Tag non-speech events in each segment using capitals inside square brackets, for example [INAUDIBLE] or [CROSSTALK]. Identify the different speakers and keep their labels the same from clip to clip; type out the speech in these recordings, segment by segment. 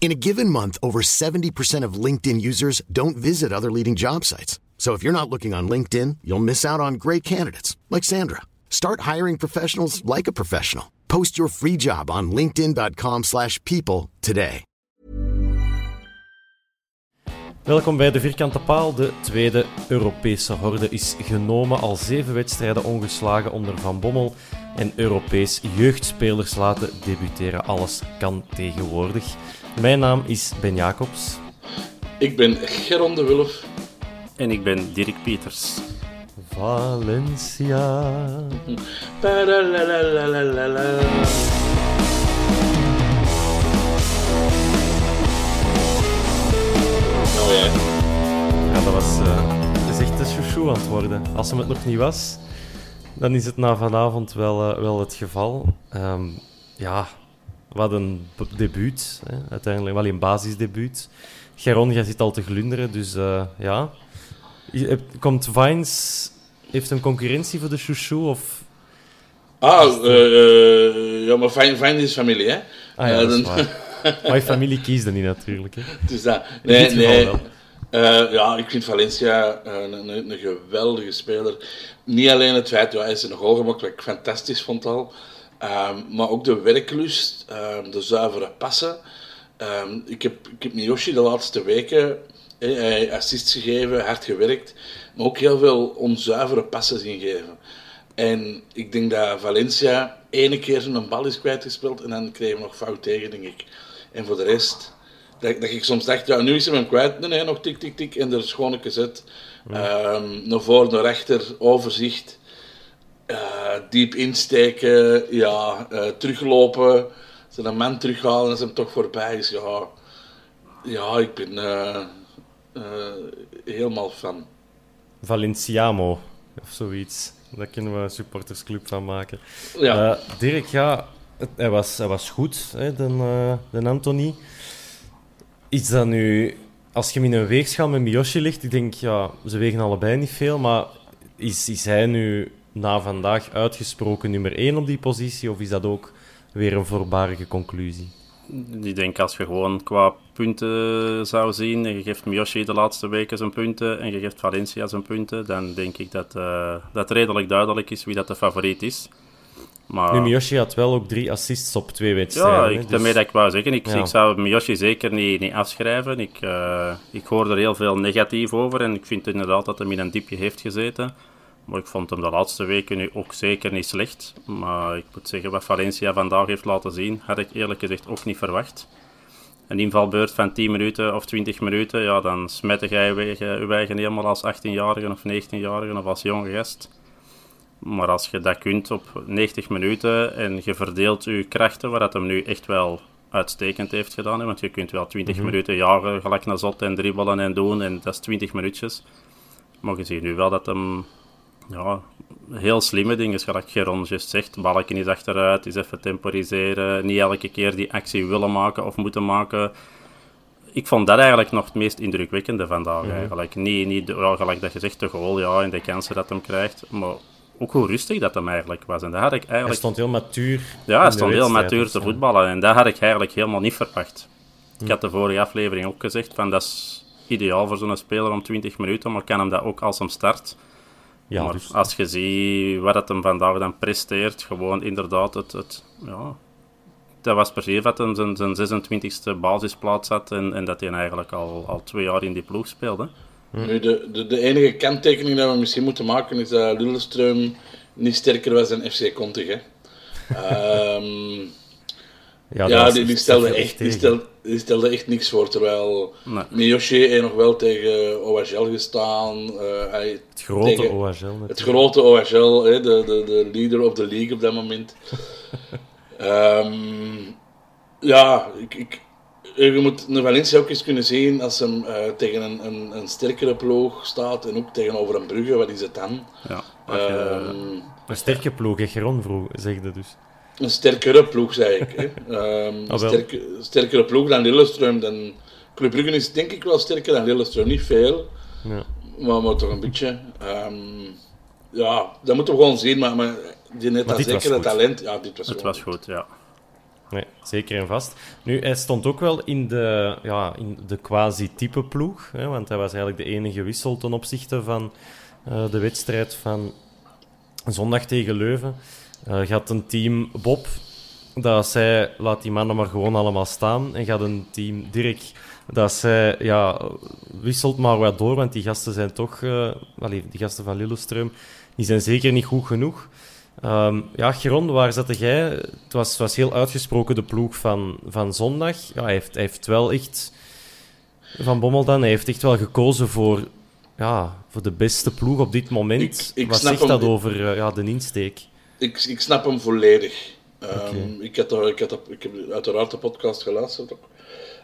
Speaker 1: In a given month, over 70% of LinkedIn users don't visit other leading job sites. So if you're not looking on LinkedIn, you'll miss out on great candidates like Sandra. Start hiring professionals like a professional. Post your free job on linkedin.com/people today.
Speaker 2: Welkom bij de Vierkante Paal. De tweede Europese horde is genomen. Al zeven wedstrijden ongeslagen onder Van Bommel. En Europees jeugdspelers laten debuteren. Alles kan tegenwoordig. Mijn naam is Ben Jacobs.
Speaker 3: Ik ben Geron de Wulf.
Speaker 4: En ik ben Dirk Pieters.
Speaker 2: Valencia.
Speaker 3: Nou ja,
Speaker 2: Ja, dat was eh, dat is echt een chouchou aan het worden. Als hem het nog niet was, dan is het na vanavond wel, eh, wel het geval. Ehm, ja, wat een debuut. Hè. Uiteindelijk wel een basisdebuut. Geron, jij zit al te glunderen, dus eh, ja. Komt Vines... Heeft een concurrentie voor de chouchou? Of...
Speaker 3: Ah, eh, ja, maar fijn, fijn is familie, hè?
Speaker 2: Ah ja, dat is
Speaker 3: dan-
Speaker 2: waar. [LAUGHS] Maar je familie kiest er niet natuurlijk. Hè.
Speaker 3: Dus dat. Nee, nee. Eh, ja, ik vind Valencia eh, een, een, een geweldige speler. Niet alleen het feit, ja, hij is een goal gemaakt, wat ik fantastisch vond al. Ehm, maar ook de werklust, ehm, de zuivere passen. Ehm, ik, heb, ik heb Miyoshi de laatste weken eh, hij assists gegeven, hard gewerkt. Maar ook heel veel onzuivere passen zien geven. En ik denk dat Valencia ene keer zo'n bal is kwijtgespeeld en dan kregen we nog fout tegen, denk ik. En voor de rest, dat, dat ik soms dacht, ja, nu is hij hem kwijt. Nee, nee, nog tik, tik, tik. En er is gewoon een gezet. Ehm, naar voor, naar achter, overzicht. Eh, diep insteken, ja, eh, teruglopen. Ze een man terughalen als hem toch voorbij is. Ja, ja ik ben eh, helemaal fan.
Speaker 2: Valenciamo of zoiets. Daar kunnen we een supportersclub van maken.
Speaker 3: Ja.
Speaker 2: Dirk, ja, het- hij was, hij was goed, hè, de, de Anthony. Is dat nu, als je hem in een weegschaal met Miyoshi ligt, ik denk, ja, ze wegen allebei niet veel, maar is, is hij nu na vandaag uitgesproken nummer 1 op die positie, of is dat ook weer een voorbarige conclusie?
Speaker 4: Ik denk als je gewoon qua punten zou zien en je geeft Miyoshi de laatste weken zijn punten en je geeft Valencia zijn punten, dan denk ik dat eh, dat redelijk duidelijk is wie dat de favoriet is. Maar,
Speaker 2: Nu, Miyoshi had wel ook drie assists op twee wedstrijden.
Speaker 4: ja, ik,
Speaker 2: dus-
Speaker 4: daarmee dat ik wou zeggen, ik,
Speaker 2: Ja.
Speaker 4: ik zou Miyoshi zeker niet, niet afschrijven. Ik, eh, ik hoor er heel veel negatief over en ik vind inderdaad dat hij in een diepje heeft gezeten. Maar ik vond hem de laatste weken nu ook zeker niet slecht. Maar ik moet zeggen, wat Valencia vandaag heeft laten zien, had ik eerlijk gezegd ook niet verwacht. Een invalbeurt van 10 minuten of 20 minuten, ja, dan smet jij je je eigen helemaal als 18-jarige of 19-jarige of als jonge gast. Maar als je dat kunt op 90 minuten en je verdeelt je krachten, wat dat hem nu echt wel uitstekend heeft gedaan, hè, want je kunt wel 20 minuten jagen, gelijk naar zot en dribbelen en doen, en dat is 20 minuutjes. Maar je ziet nu wel dat hem ja, heel slimme dingen, zoals Geron juist zegt. Balken is achteruit, is even temporiseren. Niet elke keer die actie willen maken of moeten maken. Ik vond dat eigenlijk nog het meest indrukwekkende vandaag. eigenlijk. Niet, niet ja, gelijk dat je zegt, de goal ja, en de kansen dat hem krijgt. Maar ook hoe rustig dat hem eigenlijk was. En dat had ik
Speaker 2: Hij
Speaker 4: eigenlijk...
Speaker 2: stond heel matuur.
Speaker 4: Ja, hij stond heel matuur
Speaker 2: dus,
Speaker 4: te voetballen. En dat had ik eigenlijk helemaal niet verwacht. Ik had de vorige aflevering ook gezegd, van dat is ideaal voor zo'n speler om 20 minuten, maar kan hem dat ook als hem start.
Speaker 2: Ja,
Speaker 4: maar
Speaker 2: dus,
Speaker 4: als je ziet wat het hem vandaag dan presteert, gewoon inderdaad het, het, ja, dat was precies dat hij zijn, zijn 26e basisplaats had en, en dat hij eigenlijk al, al twee jaar in die ploeg speelde.
Speaker 3: Nu, de, de, de enige kanttekening dat we misschien moeten maken is dat Lillestrøm niet sterker was dan FC Contig. Hè. [LAUGHS] Ehm, ja, ja die, die, stelde echt, die, stelde, die stelde echt niks voor. Terwijl nee. Miyoshi heeft nog wel tegen OHL gestaan. Uh,
Speaker 2: hij, het grote tegen, OHL natuurlijk.
Speaker 3: Het grote OHL, hè, de, de, de leader of the league op dat moment. um, [LAUGHS] ja, ik, ik, je moet een Valencia ook eens kunnen zien als hem uh, tegen een, een, een, sterkere ploeg staat en ook tegenover een Brugge, wat is het dan? Ja,
Speaker 2: um, een sterke ploeg, Geron vroeg, zegde dus.
Speaker 3: Een sterkere ploeg, zei ik. Hè. [LAUGHS] Um, een sterke, sterkere ploeg dan Lillestrøm. Dan, Club Brugge is denk ik wel sterker dan Lillestrøm. Niet veel, ja. maar, maar toch een beetje. Um, ja, dat moeten we gewoon zien. Maar, maar die net dat zekere talent, ja, dit was
Speaker 4: Het was goed, ja.
Speaker 2: Nee, zeker en vast. Nu, hij stond ook wel in de, ja, in de quasi-type ploeg. Hè, want hij was eigenlijk de enige wissel ten opzichte van uh, de wedstrijd van zondag tegen Leuven. Uh, gaat een team Bob dat zij laat die mannen maar gewoon allemaal staan. En gaat een team Dirk dat zij ja, wisselt maar wat door, want die gasten zijn toch, uh, die gasten van Lillestrøm, die zijn zeker niet goed genoeg. Um, ja, Geron, waar zat jij? Het was, was heel uitgesproken de ploeg van, van zondag. Ja, hij, heeft, hij heeft wel echt, van Bommel dan, hij heeft echt wel gekozen voor, ja, voor de beste ploeg op dit moment. Ik, ik Wat zegt dat over uh, ja, de insteek?
Speaker 3: ik, ik snap hem volledig. Um, ik, heb ik, heb ik heb uiteraard de podcast geluisterd ook.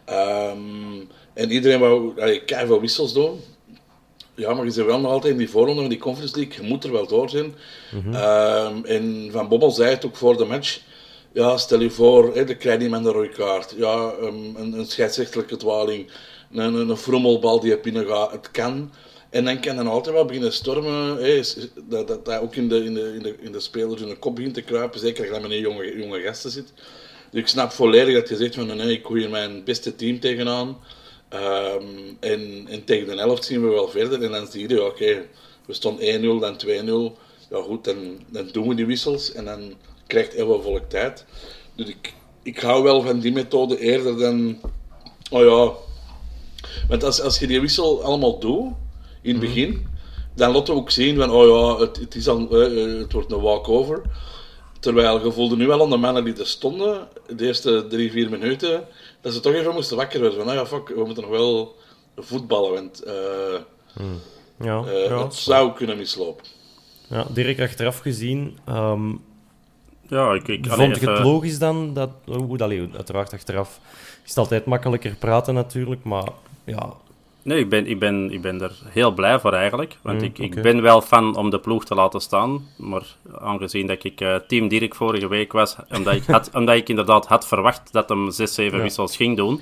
Speaker 3: Um, en iedereen wou keihard veel wissels doen. Ja, maar je zit wel nog altijd in die voorronde van die Conference League. Je moet er wel door zijn. Mm um, en Van Bobbel zei het ook voor de match. Ja, stel je voor, hè, de krijg je met een rode kaart. Ja, een, een scheidsrechtelijke dwaling. Een, een, een frommelbal die je binnen gaat. Het kan. En dan kan dan altijd wel beginnen stormen. Hè, dat, dat, dat ook in de, in, de, in, de, in de spelers in de kop begint te kruipen. Zeker als je met een jonge, jonge gasten zit. Dus ik snap volledig dat je zegt van nee, ik gooi hier mijn beste team tegenaan. Um, en, en tegen de helft zien we wel verder. En dan zie je, oké, okay, we stonden 1-0, dan 2-0. Ja goed, dan, dan doen we die wissels. En dan krijgt heel volk tijd. Dus ik, ik hou wel van die methode eerder dan... Oh ja... Want als, als je die wissel allemaal doet in het mhm. begin, dan laten we ook zien van, oh ja, het, het, is al, uh, het wordt een walkover. Terwijl je voelde nu wel aan de mannen die er stonden, de eerste drie, vier minuten, dat ze toch even moesten wakker worden. Van, nou ja, fuck, we moeten nog wel voetballen, want uh, mm. ja, uh, ja, het zou kunnen mislopen.
Speaker 2: Ja, direct achteraf gezien, um,
Speaker 4: ja, ik, ik
Speaker 2: vond ik het logisch dan, dat, hoe dat, uiteraard achteraf is het altijd makkelijker praten natuurlijk, maar ja,
Speaker 4: Nee, ik ben, ik, ben, ik ben er heel blij voor eigenlijk. Want mm, ik, ik ben wel fan om de ploeg te laten staan. Maar aangezien dat ik uh, team Dirk vorige week was, omdat ik, had, [LAUGHS] omdat ik inderdaad had verwacht dat hem 6, 7 wissels ging doen.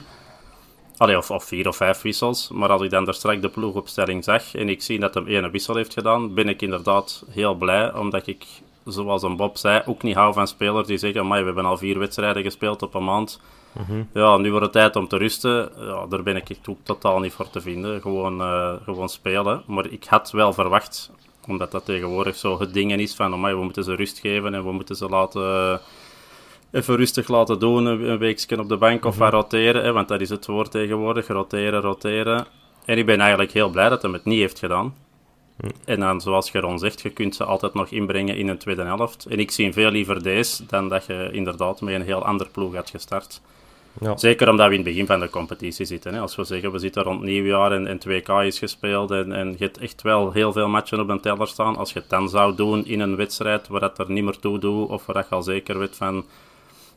Speaker 4: Allee, of, of vier of vijf wissels. Maar als ik dan er straks de ploegopstelling zag en ik zie dat hij één wissel heeft gedaan, ben ik inderdaad heel blij. Omdat ik, zoals een Bob zei, ook niet hou van spelers die zeggen: we hebben al vier wedstrijden gespeeld op een maand Mhm. Ja, nu wordt het tijd om te rusten. Ja, daar ben ik ook totaal niet voor te vinden. Gewoon, uh, gewoon spelen. Maar ik had wel verwacht, omdat dat tegenwoordig zo het ding is van, we moeten ze rust geven en we moeten ze laten, uh, even rustig laten doen, een weekje op de bank of mm roteren. Hè, want dat is het woord tegenwoordig, roteren, roteren. En ik ben eigenlijk heel blij dat hij het niet heeft gedaan. En dan, zoals Geron zegt, je kunt ze altijd nog inbrengen in een tweede helft. En ik zie veel liever deze dan dat je inderdaad met een heel ander ploeg had gestart. Ja. Zeker omdat we in het begin van de competitie zitten. Hè. Als we zeggen, we zitten rond nieuwjaar en, en 2K is gespeeld en, en je hebt echt wel heel veel matchen op een teller staan. Als je het dan zou doen in een wedstrijd waar dat er niet meer toe doet, of waar je al zeker weet van,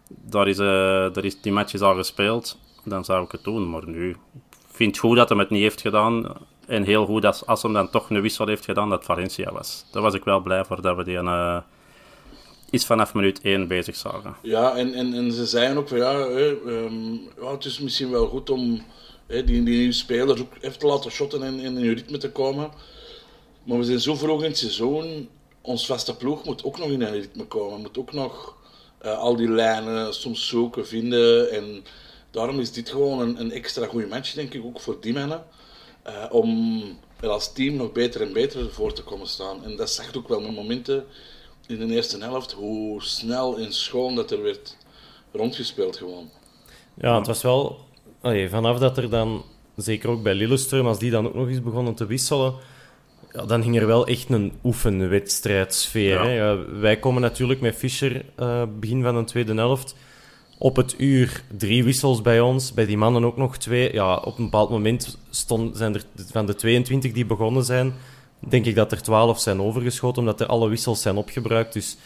Speaker 4: daar is, uh, is, die match is al gespeeld, dan zou ik het doen. Maar nu, ik vind het goed dat hij het niet heeft gedaan. En heel goed dat als hij dan toch een wissel heeft gedaan, dat Valencia was. Daar was ik wel blij voor dat we die... Uh, is vanaf minuut 1 bezig zagen.
Speaker 3: Ja, en, en, en ze zeiden ook van ja, hè, um, ja, het is misschien wel goed om hè, die, die nieuwe spelers ook even te laten shotten en in een ritme te komen. Maar we zijn zo vroeg in het seizoen, ons vaste ploeg moet ook nog in een ritme komen. Moet ook nog uh, al die lijnen soms zoeken, vinden. En daarom is dit gewoon een, extra goede match, denk ik, ook voor die mannen. Uh, om als team nog beter en beter voor te komen staan. En dat zag ook wel met momenten in de eerste helft hoe snel en schoon dat er werd rondgespeeld gewoon.
Speaker 2: Ja, het was wel... Allee, vanaf dat er dan, zeker ook bij Lillestrøm, als die dan ook nog eens begonnen te wisselen, ja, dan ging er wel echt een oefenwedstrijdsfeer.
Speaker 4: Ja.
Speaker 2: Hè? Ja, wij komen natuurlijk met Fischer eh, begin van de tweede helft. Op het uur drie wissels bij ons, bij die mannen ook nog twee. Ja, op een bepaald moment stond, zijn er van de 22 die begonnen zijn, denk ik dat er 12 zijn overgeschoten, omdat er alle wissels zijn opgebruikt. Dus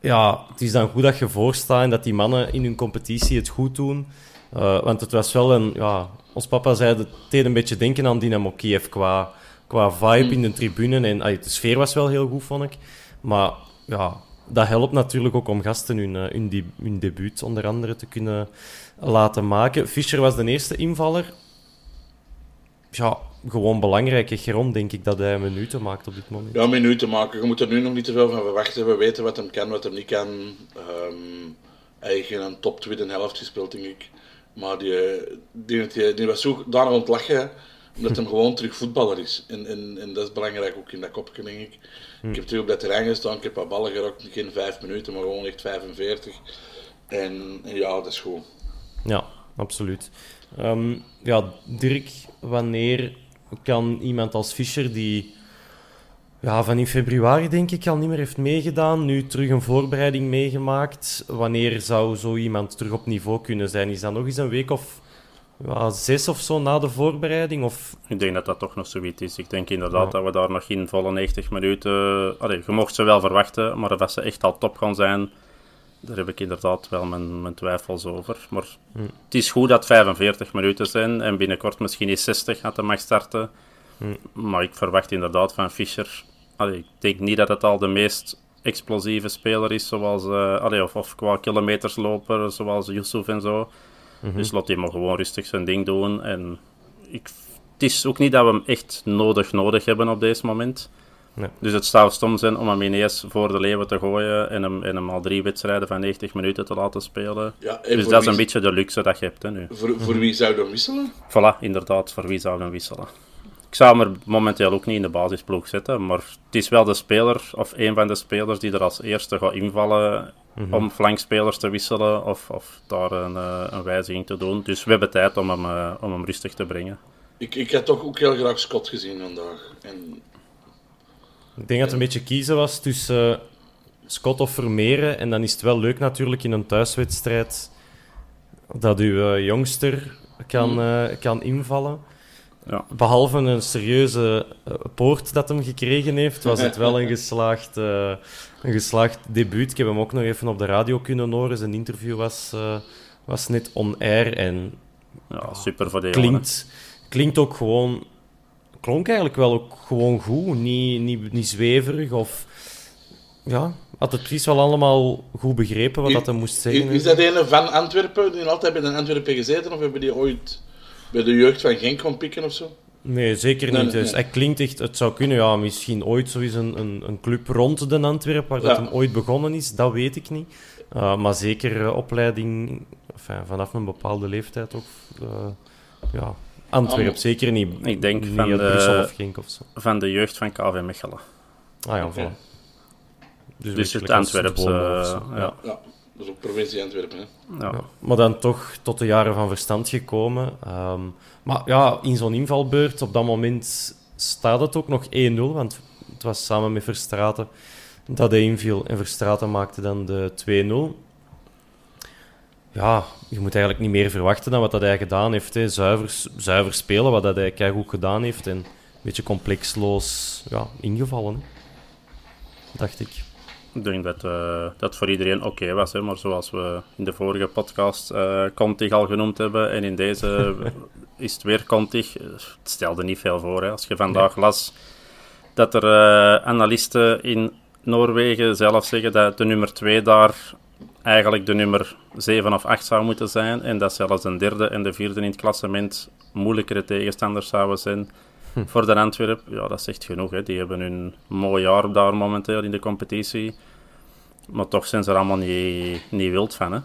Speaker 2: ja, het is dan goed dat je voorstaat en dat die mannen in hun competitie het goed doen. Uh, want het was wel een... Ja, ons papa zei, het deed een beetje denken aan Dynamo Kiev qua, qua vibe in de tribune. En de sfeer was wel heel goed, vond ik. Maar ja, dat helpt natuurlijk ook om gasten hun, hun, de, hun debuut onder andere te kunnen laten maken. Fischer was de eerste invaller. Ja, gewoon belangrijk. Geron denk ik dat hij minuten maakt op dit moment.
Speaker 3: Ja, minuten maken. Je moet er nu nog niet te veel van verwachten. We weten wat hem kan, wat hem niet kan. Um, hij heeft een top tweede helft gespeeld, denk ik. Maar die, die, die, die was zo daarna aan het lachen, omdat hij [LAUGHS] gewoon terug voetballer is. En, en, en dat is belangrijk ook in dat kopje, denk ik. Ik heb terug op dat terrein gestaan, ik heb wat ballen gerokt, geen vijf minuten, maar gewoon echt 45. En, en ja, dat is goed.
Speaker 2: Ja, absoluut. Um, ja, Dirk, wanneer kan iemand als Fischer, die ja, van in februari denk ik al niet meer heeft meegedaan, nu terug een voorbereiding meegemaakt, wanneer zou zo iemand terug op niveau kunnen zijn? Is dat nog eens een week of ja, zes of zo na de voorbereiding? Of...
Speaker 4: Ik denk dat dat toch nog zoiets is. Ik denk inderdaad ja. dat we daar nog in volle 90 minuten... Allee, je mocht ze wel verwachten, maar dat ze echt al top gaan zijn, daar heb ik inderdaad wel mijn, mijn twijfels over. Maar hm. het is goed dat 45 minuten zijn en binnenkort misschien is 60 dat hij mag starten. Hm. Maar ik verwacht inderdaad van Fischer... Allee, ik denk niet dat het al de meest explosieve speler is, zoals, uh, allee, of, of qua kilometersloper, zoals Yusuf en zo. Mm-hmm. Dus laat hij maar gewoon rustig zijn ding doen. En ik, het is ook niet dat we hem echt nodig nodig hebben op deze moment.
Speaker 2: Nee.
Speaker 4: Dus het zou stom zijn om hem ineens voor de leeuwen te gooien en hem, en hem al drie wedstrijden van 90 minuten te laten spelen.
Speaker 3: Ja,
Speaker 4: dus dat is een beetje de luxe dat je hebt hè, nu.
Speaker 3: Voor, voor wie zou dan wisselen?
Speaker 4: Voilà, inderdaad, voor wie zou dan wisselen. Ik zou hem er momenteel ook niet in de basisploeg zetten, maar het is wel de speler, of een van de spelers, die er als eerste gaat invallen mm-hmm. om flankspelers te wisselen of, of daar een, uh, een wijziging te doen. Dus we hebben tijd om hem, uh, om hem rustig te brengen.
Speaker 3: Ik, ik had toch ook heel graag Scott gezien vandaag. En...
Speaker 2: Ik denk dat het een beetje kiezen was tussen uh, Scott of Vermeeren. En dan is het wel leuk natuurlijk in een thuiswedstrijd dat uw jongster kan, mm. kan invallen.
Speaker 4: Ja.
Speaker 2: Behalve een serieuze uh, poort dat hem gekregen heeft, was het wel een [LAUGHS] geslaagd, uh, een geslaagd debuut. Ik heb hem ook nog even op de radio kunnen horen. Zijn interview was, uh, was net on-air en
Speaker 4: ja, super voor de
Speaker 2: klinkt, klinkt ook gewoon... Klonk eigenlijk wel ook gewoon goed, niet, niet, niet zweverig of... Ja, had het precies wel allemaal goed begrepen wat dat hij moest zeggen.
Speaker 3: Is, is dat een van Antwerpen, die altijd bij de Antwerpen gezeten, of hebben die ooit bij de jeugd van Genk kon pikken of zo?
Speaker 2: Nee, zeker niet. Nee, nee, dus hij klinkt echt, het zou kunnen, ja, misschien ooit zo eens een, een, een club rond de Antwerpen, waar ja. dat hem ooit begonnen is, dat weet ik niet. Uh, maar zeker uh, opleiding, enfin, vanaf een bepaalde leeftijd ook. Uh, ja, Antwerpen,
Speaker 3: Ah,
Speaker 2: zeker niet.
Speaker 4: Ik denk
Speaker 2: niet
Speaker 4: van de-
Speaker 2: Brussel of Genk of zo.
Speaker 4: Van de jeugd van KV Mechelen.
Speaker 2: Ah ja, voilà.
Speaker 4: Dus
Speaker 2: je,
Speaker 4: het Antwerpse, eh,
Speaker 2: ja.
Speaker 3: dat is ook provincie Antwerpen. Hè.
Speaker 4: Ja.
Speaker 2: Ja, maar dan toch tot de jaren van verstand gekomen. Ehm, maar ja, in zo'n invalbeurt, op dat moment staat het ook nog 1-0. Want het was samen met Verstraten dat hij inviel. En Verstraten maakte dan de 2-0. Ja, je moet eigenlijk niet meer verwachten dan wat dat hij gedaan heeft. Hè. Zuiver, zuiver spelen, wat dat hij keigoed gedaan heeft. En een beetje complexloos ja, ingevallen, hè. dacht ik.
Speaker 4: Ik denk dat eh, dat voor iedereen oké was. Hè? Maar zoals we in de vorige podcast eh Contig al genoemd hebben. En in deze [LAUGHS] is het weer Contig. eh, Het stelde niet veel voor. Hè? Als je vandaag las dat er analisten in Noorwegen zelf zeggen dat de nummer 2 daar eigenlijk de nummer 7 of 8 zou moeten zijn. En dat zelfs een derde en de vierde in het klassement moeilijkere tegenstanders zouden zijn voor de Antwerp. Ja, dat zegt genoeg. Hè. Die hebben hun mooi jaar daar momenteel in de competitie. Maar toch zijn ze er allemaal niet, niet wild van. Hè.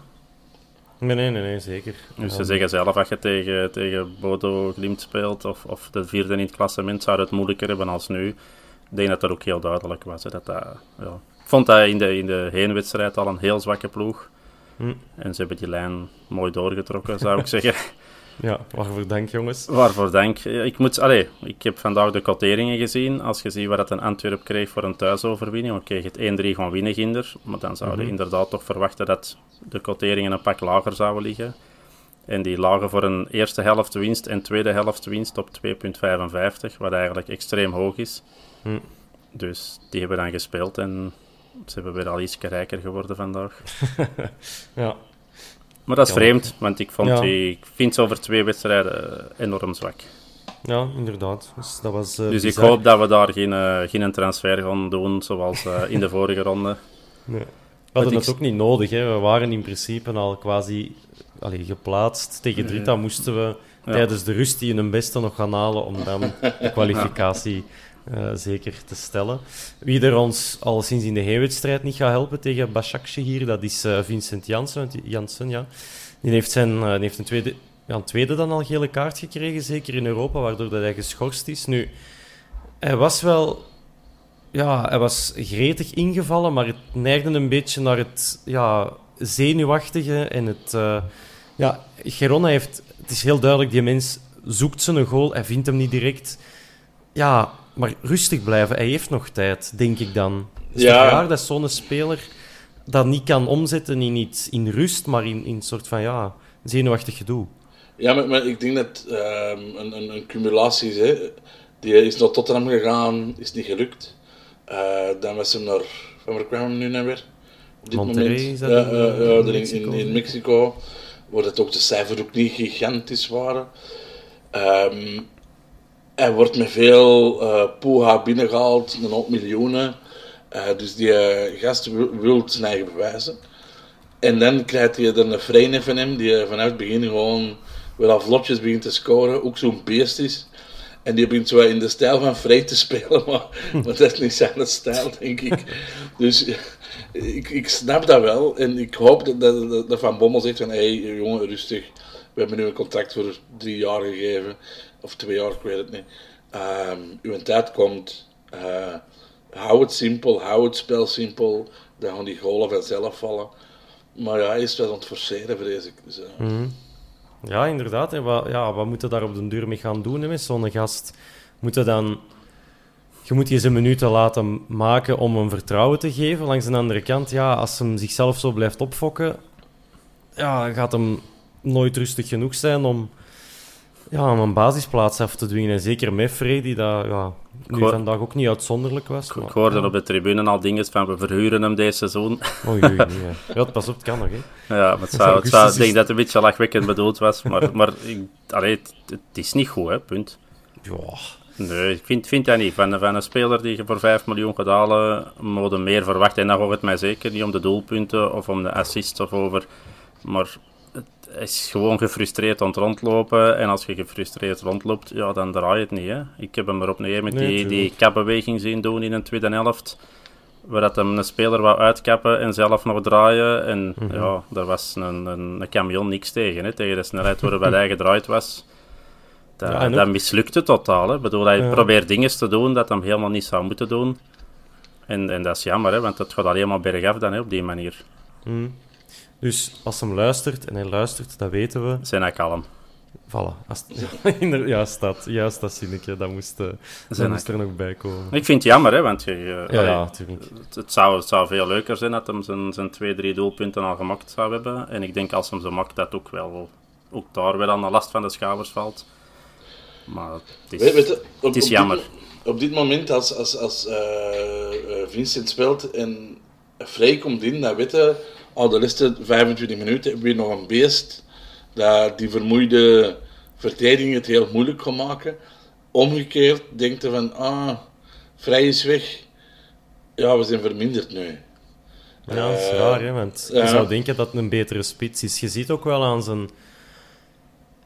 Speaker 2: Nee, nee, nee, nee zeker.
Speaker 4: Dus ze
Speaker 2: Ehm,
Speaker 4: zeggen zelf, als je tegen, tegen Bodo Glimt speelt of, of de vierde in het klassement, zou het moeilijker hebben als nu. Ik denk dat dat ook heel duidelijk was. Hè, dat dat, ja. Ik vond dat in de, in de heenwedstrijd al een heel zwakke ploeg. Hm. En ze hebben die lijn mooi doorgetrokken, zou ik [LAUGHS] zeggen.
Speaker 2: Ja, waarvoor dank, jongens.
Speaker 4: Waarvoor dank. Ik, moet, allez, ik heb vandaag de quoteringen gezien. Als je ziet wat een Antwerp kreeg voor een thuisoverwinning, oké, het 1-3 gewoon winnen ginder. Maar dan zouden mhm. inderdaad toch verwachten dat de quoteringen een pak lager zouden liggen. En die lagen voor een eerste helft winst en tweede helft winst op 2,55, wat eigenlijk extreem hoog is. Hm. Dus die hebben dan gespeeld en ze hebben weer al iets rijker geworden vandaag. [LAUGHS]
Speaker 2: ja.
Speaker 4: Maar dat is vreemd, want ik, vond die, ik vind ze over twee wedstrijden enorm zwak.
Speaker 2: Ja, inderdaad. Dus, dat was, uh,
Speaker 4: dus ik hoop dat we daar geen, uh, geen transfer gaan doen zoals uh, in de vorige [LAUGHS] ronde.
Speaker 2: Nee. We hadden het ook niet nodig. Hè. We waren in principe al quasi allee, geplaatst. Tegen Drita moesten we tijdens de rust die hun beste nog gaan halen om dan de [LAUGHS] kwalificatie uh, zeker te stellen. Wie er ons al sinds in de heenwedstrijd niet gaat helpen tegen Bashakje hier, dat is uh, Vincent Janssen. Janssen ja. Die heeft, zijn, uh, die heeft een, tweede, ja, een tweede dan al gele kaart gekregen, zeker in Europa, waardoor dat hij geschorst is. Nu, hij was wel... Ja, hij was gretig ingevallen, maar het neigde een beetje naar het ja, zenuwachtige en het... ja, Gerona heeft... Het is heel duidelijk, die mens zoekt zijn goal, hij vindt hem niet direct. Ja, maar rustig blijven. Hij heeft nog tijd, denk ik dan. Het is ja. raar dat zo'n speler dat niet kan omzetten in iets in rust, maar in, in een soort van ja, zenuwachtig gedoe.
Speaker 3: Ja, maar, maar ik denk dat uh, een, een, een, cumulatie is. Hè. Die is naar Tottenham gegaan, is niet gelukt. Uh, dan was hem naar. Waar kwamen we nu naar weer?
Speaker 2: Op dit Monterrey, moment.
Speaker 3: Is dat ja, uh, in, Mexico, in, in, Mexico. Waar het ook de cijfers ook niet gigantisch waren. Um, hij wordt met veel uh, poeha binnengehaald, een hoop miljoenen. Uh, dus die uh, gast wil zijn eigen bewijzen. En dan krijgt je er een vreemde van hem, die vanuit het begin gewoon wel al vlotjes begint te scoren. Ook zo'n beest is. En die begint zo in de stijl van Vrij te [LAUGHS] spelen, maar, maar dat is niet zijn stijl, denk ik. [LAUGHS] Dus ik, ik snap dat wel. En ik hoop dat, dat, dat Van Bommel zegt van, hé hey, jongen, rustig. We hebben nu een contract voor drie jaar gegeven of twee jaar, ik weet het niet. Um, uw tijd komt, uh, hou het simpel, hou het spel simpel, dan gaan die golen vanzelf vallen. Maar ja, hij is wel aan het forceren, vrees ik. Dus, uh.
Speaker 2: mm. Ja, inderdaad. Hè. Wat, ja, wat moet je daar op de duur mee gaan doen hè, met zo'n gast? Moet je dan... Je moet je zijn minuten laten maken om hem vertrouwen te geven. Langs de andere kant, ja, als hem zichzelf zo blijft opfokken, ja, gaat hem nooit rustig genoeg zijn om ja, om een basisplaats af te dwingen. En zeker met Freddy, dat ja, nu hoor... vandaag ook niet uitzonderlijk was.
Speaker 4: Ik, hoorde op de tribune al dingen van we verhuren hem deze seizoen. [LAUGHS]
Speaker 2: Oei, oei, Ja, pas op, het kan nog. Hè.
Speaker 4: Ja, maar het [LAUGHS] zou, het zou, ik denk dat het een beetje lachwekkend bedoeld was. Maar, maar ik, allee, het, het, is niet goed, hè, punt.
Speaker 2: Ja.
Speaker 4: Nee, ik vind, vind dat niet. Van, van een speler die je voor 5 miljoen gaat halen, moet meer verwachten. En dan gaat het mij zeker niet om de doelpunten of om de assists of over... Maar is gewoon gefrustreerd aan het rondlopen. En als je gefrustreerd rondloopt, ja, dan draai je het niet. Hè. Ik heb hem er op een met die, die kapbeweging zien doen in een tweede helft. Waar dat hem een speler wou uitkappen en zelf nog draaien. En mhm. ja, daar was een, een, een, camion niks tegen. Hè, tegen de snelheid waarbij hij gedraaid was. Dat, ja, dat mislukte totaal. Hè. Bedoel, hij probeert dingen te doen dat hij helemaal niet zou moeten doen. En, en dat is jammer, hè, want het gaat alleen maar bergaf dan hè, op die manier.
Speaker 2: Mm. Dus als hem luistert, en hij luistert, dat weten we.
Speaker 4: Zijn hij kalm.
Speaker 2: Voilà. Als, [LAUGHS] ja, juist dat, juist dat zinnetje, dat moest, uh, dat moest er nog bij komen.
Speaker 4: Ik vind het jammer, hè, want je,
Speaker 2: uh, ja, ja, natuurlijk.
Speaker 4: Het, het, zou, het zou veel leuker zijn dat hem zijn, zijn twee, drie doelpunten al gemaakt zou hebben. En ik denk als hem ze maakt, dat ook wel ook daar wel aan de last van de schouders valt. Maar het is, weet, weet op, het is jammer.
Speaker 3: Dit, op dit moment, als, als, als uh, Vincent speelt en Vrij komt in, dan weten al de laatste 25 minuten hebben we nog een beest dat die vermoeide verdediging het heel moeilijk kan maken. Omgekeerd denkt hij van, ah, vrij is weg. Ja, we zijn verminderd nu.
Speaker 2: Ja, dat is raar, hè, want je zou denken dat het een betere spits is. Je ziet ook wel aan zijn,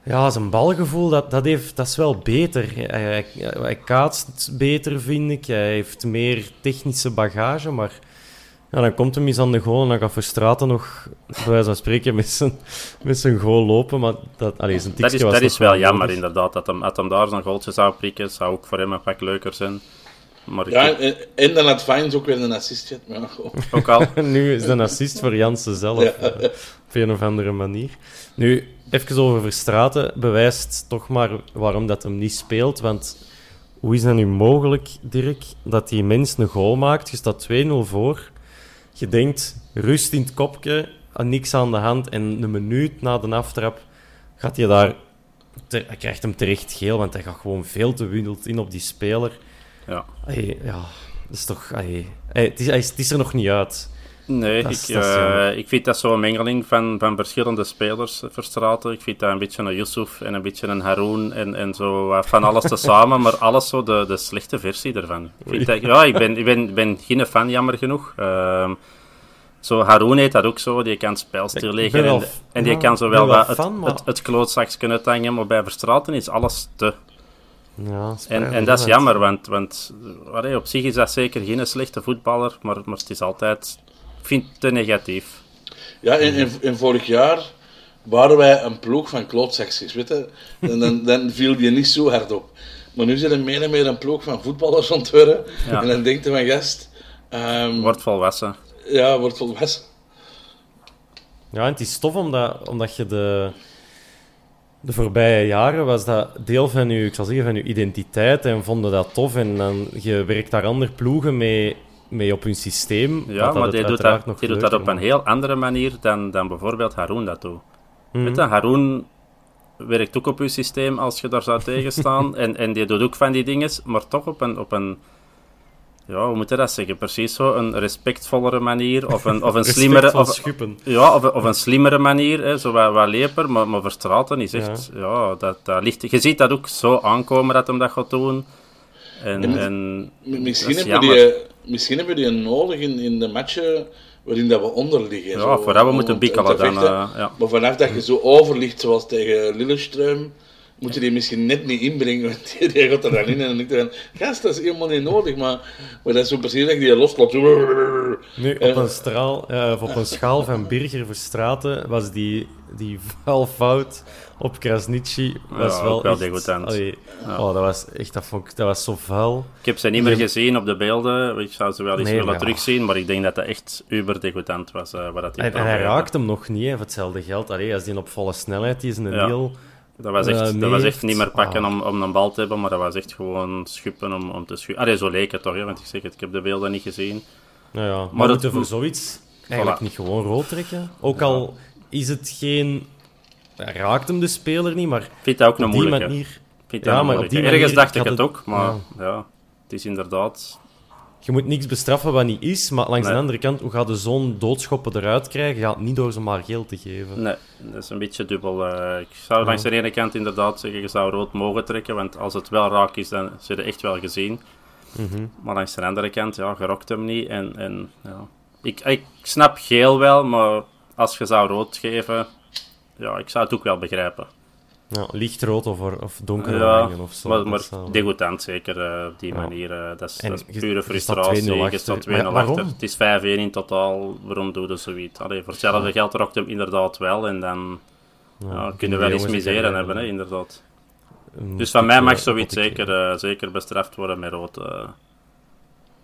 Speaker 2: ja, zijn balgevoel, dat, dat, heeft, dat is wel beter. Hij, hij, hij kaatst beter, vind ik. Hij heeft meer technische bagage, maar ja, dan komt hem eens aan de goal en dan gaat Verstraten nog, bij wijze van spreken, met zijn, met zijn goal lopen. Maar dat, allee, zijn
Speaker 4: dat is,
Speaker 2: was
Speaker 4: dat is wel jammer, inderdaad. Dat hem, dat hem daar zijn goaltje zou prikken, zou ook voor hem een pak leuker zijn. Maar
Speaker 3: ja, en, en dan had Vines ook weer een assist gehad. Maar, oh.
Speaker 4: ook al. [LAUGHS]
Speaker 2: nu is het een assist voor Jansen zelf.
Speaker 3: Ja.
Speaker 2: eh, op een of andere manier. Nu, even over Verstraten. Bewijst toch maar waarom dat hem niet speelt. Want hoe is dat nu mogelijk, Dirk, dat die mens een goal maakt? Je staat 2-0 voor. Je denkt, rust in het kopje, niks aan de hand. En een minuut na de aftrap gaat hij daar... te- hij krijgt hem terecht geel, want hij gaat gewoon veel te wild in op die speler.
Speaker 4: Ja.
Speaker 2: Allee, ja, dat is toch... het, is, hij is, het is er nog niet uit.
Speaker 4: Nee,
Speaker 2: Dat
Speaker 4: ik,
Speaker 2: is-
Speaker 4: eh, ik vind dat zo'n mengeling van, van verschillende spelers eh, verstraten. Ik vind dat een beetje een Yusuf en een beetje een Haroon en, en zo wat van alles [LAUGHS] tezamen, maar alles zo de, de slechte versie ervan. Ik vind dat, ja, ik ben, ik ben, ben geen fan, jammer genoeg. Ehm, zo Haroon heet dat ook zo, die kan het spel stilleggen en, die kan zo
Speaker 2: ik
Speaker 4: wel het,
Speaker 2: fan, maar-
Speaker 4: het, het klootzakje uithangen, maar bij verstraten is alles te.
Speaker 2: Ja,
Speaker 4: En, en dat is jammer, want, want allee, op zich is dat zeker geen slechte voetballer, maar, maar het is altijd, vind het te negatief.
Speaker 3: Ja, en, en vorig jaar waren wij een ploeg van klootzakjes, weet je. En dan, dan viel die niet zo hard op. Maar nu zit er meer en meer een ploeg van voetballers ontwerpen.
Speaker 4: Ja.
Speaker 3: En dan denkt je van, gast, ehm,
Speaker 4: Wordt volwassen.
Speaker 3: ja, wordt volwassen.
Speaker 2: Ja, en het is tof omdat, omdat je de, de voorbije jaren was dat deel van je, ik zal zeggen, van je identiteit en vonden dat tof. En dan je werkt daar andere ploegen mee, mee op hun systeem.
Speaker 4: Ja, maar die doet, dat,
Speaker 2: nog
Speaker 4: die doet dat op een heel andere manier dan, dan bijvoorbeeld Haroon dat doet.
Speaker 2: Mhm.
Speaker 4: Weet je, Haroon werkt ook op je systeem als je daar zou [LAUGHS] tegenstaan. en, en die doet ook van die dingen, maar toch op een, op een ja, hoe moet je dat zeggen? Precies zo, een respectvollere manier, of een, of een [LAUGHS] slimmere... Of, ja, of, of een slimmere manier, hè, zo wat, wat leper, maar, maar Verstraeten is echt... Ja, dat, dat ligt, je ziet dat ook zo aankomen dat hem dat gaat doen. En,
Speaker 3: En- Misschien
Speaker 4: is
Speaker 3: hebben, die, misschien hebben we die nodig in, in de matchen waarin dat we onder liggen.
Speaker 4: Ja,
Speaker 3: zo,
Speaker 4: voordat we moeten bikkelen dan, eh, ja.
Speaker 3: Maar vanaf dat je zo overligt, zoals tegen Lillestrøm, moet je die misschien net niet inbrengen, [LAUGHS] want die, die gaat er dan in en dan denk je van, gast, dat is helemaal niet nodig, maar, maar dat is zo precies dat je die loslaat.
Speaker 2: Nu, op
Speaker 3: Eh.
Speaker 2: een, straal, eh, op een schaal van Birger Verstraten was die, die fout op Krasniqi was
Speaker 4: Ja,
Speaker 2: wel,
Speaker 4: wel
Speaker 2: echt-
Speaker 4: degoutant.
Speaker 2: allee, Oh, dat was echt dat, vond ik, dat was zo vuil.
Speaker 4: Ik heb ze niet meer gezien op de beelden. Ik zou ze wel eens
Speaker 2: Nee,
Speaker 4: willen
Speaker 2: maar
Speaker 4: terugzien, maar ik denk dat dat echt uber degoutant was. eh wat dat
Speaker 2: En, en hij raakt hem nog niet, hè, voor hetzelfde geld. Allee, als die op volle snelheid die is een
Speaker 4: Ja.
Speaker 2: heel...
Speaker 4: Dat was echt, dat was echt niet meer pakken
Speaker 2: Ah.
Speaker 4: om, om een bal te hebben, maar dat was echt gewoon schuppen om, om te schuppen. Allee, zo leek het toch, hè, want ik zeg het, ik heb de beelden niet gezien.
Speaker 2: Nou ja, maar,
Speaker 4: Maar
Speaker 2: moeten voor zoiets eigenlijk
Speaker 4: Voilà.
Speaker 2: niet gewoon rood trekken. Ook al is het geen... Raakt hem de speler niet, maar
Speaker 4: Ik vind dat ook een
Speaker 2: op die
Speaker 4: moeilijke.
Speaker 2: manier...
Speaker 4: Ik vind
Speaker 2: Ja, maar op die
Speaker 4: Ergens
Speaker 2: manier
Speaker 4: dacht ik het
Speaker 2: het-
Speaker 4: ook, maar ja. het is inderdaad...
Speaker 2: Je moet niks bestraffen wat niet is, maar langs
Speaker 4: Nee.
Speaker 2: de andere kant, hoe gaat de zoon doodschoppen eruit krijgen? Je gaat niet door ze maar geld te geven.
Speaker 4: Nee, dat is een beetje dubbel. eh. ik zou langs de ene kant inderdaad zeggen, je zou rood mogen trekken, want als het wel raak is, dan zit je echt wel gezien.
Speaker 2: Mhm.
Speaker 4: Maar langs de andere kant, ja, je rokt hem niet. En, en, ja. ik, ik snap geel wel, maar als je zou rood geven, ja, ik zou het ook wel begrijpen.
Speaker 2: Lichtrood of, of donker
Speaker 4: Ja,
Speaker 2: of zo.
Speaker 4: maar, maar degoutant zeker eh, op die
Speaker 2: Ja.
Speaker 4: manier. eh, dat, is,
Speaker 2: En
Speaker 4: dat is pure frustratie.
Speaker 2: 2-0
Speaker 4: Je
Speaker 2: achter.
Speaker 4: staat 2-0
Speaker 2: Maar waarom?
Speaker 4: achter. Het is 5-1 in totaal. Waarom doe je zoiets? Allee, voor hetzelfde geld rokt hem inderdaad wel. En dan ja, kunnen we wel
Speaker 2: jongens
Speaker 4: miseren hebben, hè, inderdaad. Dus van mij mag zoiets zeker, eh, zeker bestraft worden met rood. eh.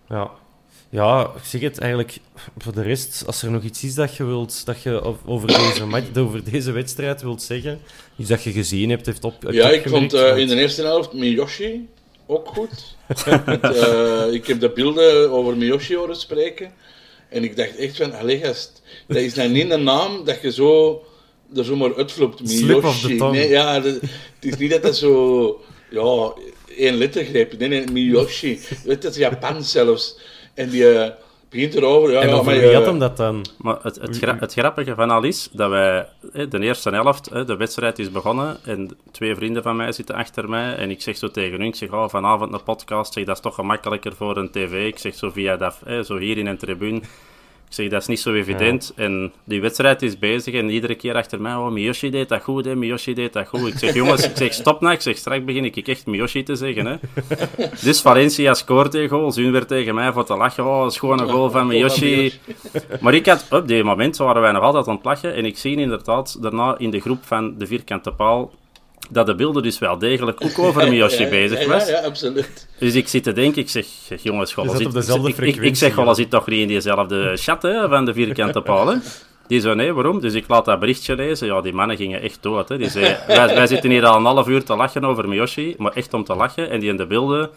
Speaker 2: Ja. ja, ik zeg het eigenlijk. Voor de rest, als er nog iets is dat je wilt, dat je over deze, match, over deze wedstrijd wilt zeggen, iets dat je gezien hebt, heeft op.
Speaker 3: Ja, ik vond eh, in de eerste helft Miyoshi ook goed. [LAUGHS] Met, eh, ik heb de beelden over Miyoshi horen spreken. En ik dacht echt van, allee gast, dat is nou niet een naam dat je zo er zomaar.
Speaker 2: Slip the
Speaker 3: Miyoshi.
Speaker 2: tongue.
Speaker 3: Nee, ja, dat- het is niet dat dat zo, ja, één lettergreep. Nee, nee, Miyoshi. Weet, dat is Japan zelfs. En die eh, begint erover, ja,
Speaker 2: En
Speaker 3: ja, maar...
Speaker 2: wie
Speaker 3: eh,
Speaker 2: had hem dat dan?
Speaker 4: Maar het, het, gra- het grappige van al is dat wij hè, de eerste helft, hè, de wedstrijd is begonnen en twee vrienden van mij zitten achter mij en ik zeg zo tegen hun, ik zeg oh, vanavond een podcast, zeg, dat is toch gemakkelijker voor een tv. Ik zeg zo via dat, hè, zo hier in een tribune. Ik zeg, dat is niet zo evident. En die wedstrijd is bezig en iedere keer achter mij, oh, Miyoshi deed dat goed, hè, Miyoshi deed dat goed. Ik zeg, [LAUGHS] jongens, ik zeg, stop nou. Ik zeg, straks begin ik echt Miyoshi te zeggen, hè. [LAUGHS] Dus Valencia scoort een goal. Hun weer tegen mij voor te lachen. Oh, een goal van [LAUGHS] Miyoshi. Maar ik had, op die moment waren wij nog altijd aan het lachen. En ik zie inderdaad daarna in de groep van de vierkante paal dat de beelden dus wel degelijk ook over [LAUGHS] Miyoshi bezig
Speaker 3: ja,
Speaker 4: was.
Speaker 3: Ja, ja, absoluut.
Speaker 4: Dus ik zit te denken, ik zeg, jongens, goh, zit,
Speaker 2: op dezelfde
Speaker 4: ik, ik, ik zeg, goh,
Speaker 2: ja.
Speaker 4: zit toch niet in diezelfde chat hè, van de vierkante paal, [LAUGHS] hè? Die zo, nee, waarom? Dus ik laat dat berichtje lezen. Ja, die mannen gingen echt dood. Hè. Die zei, wij, wij zitten hier al een half uur te lachen over Miyoshi, maar echt om te lachen. En die in de beelden,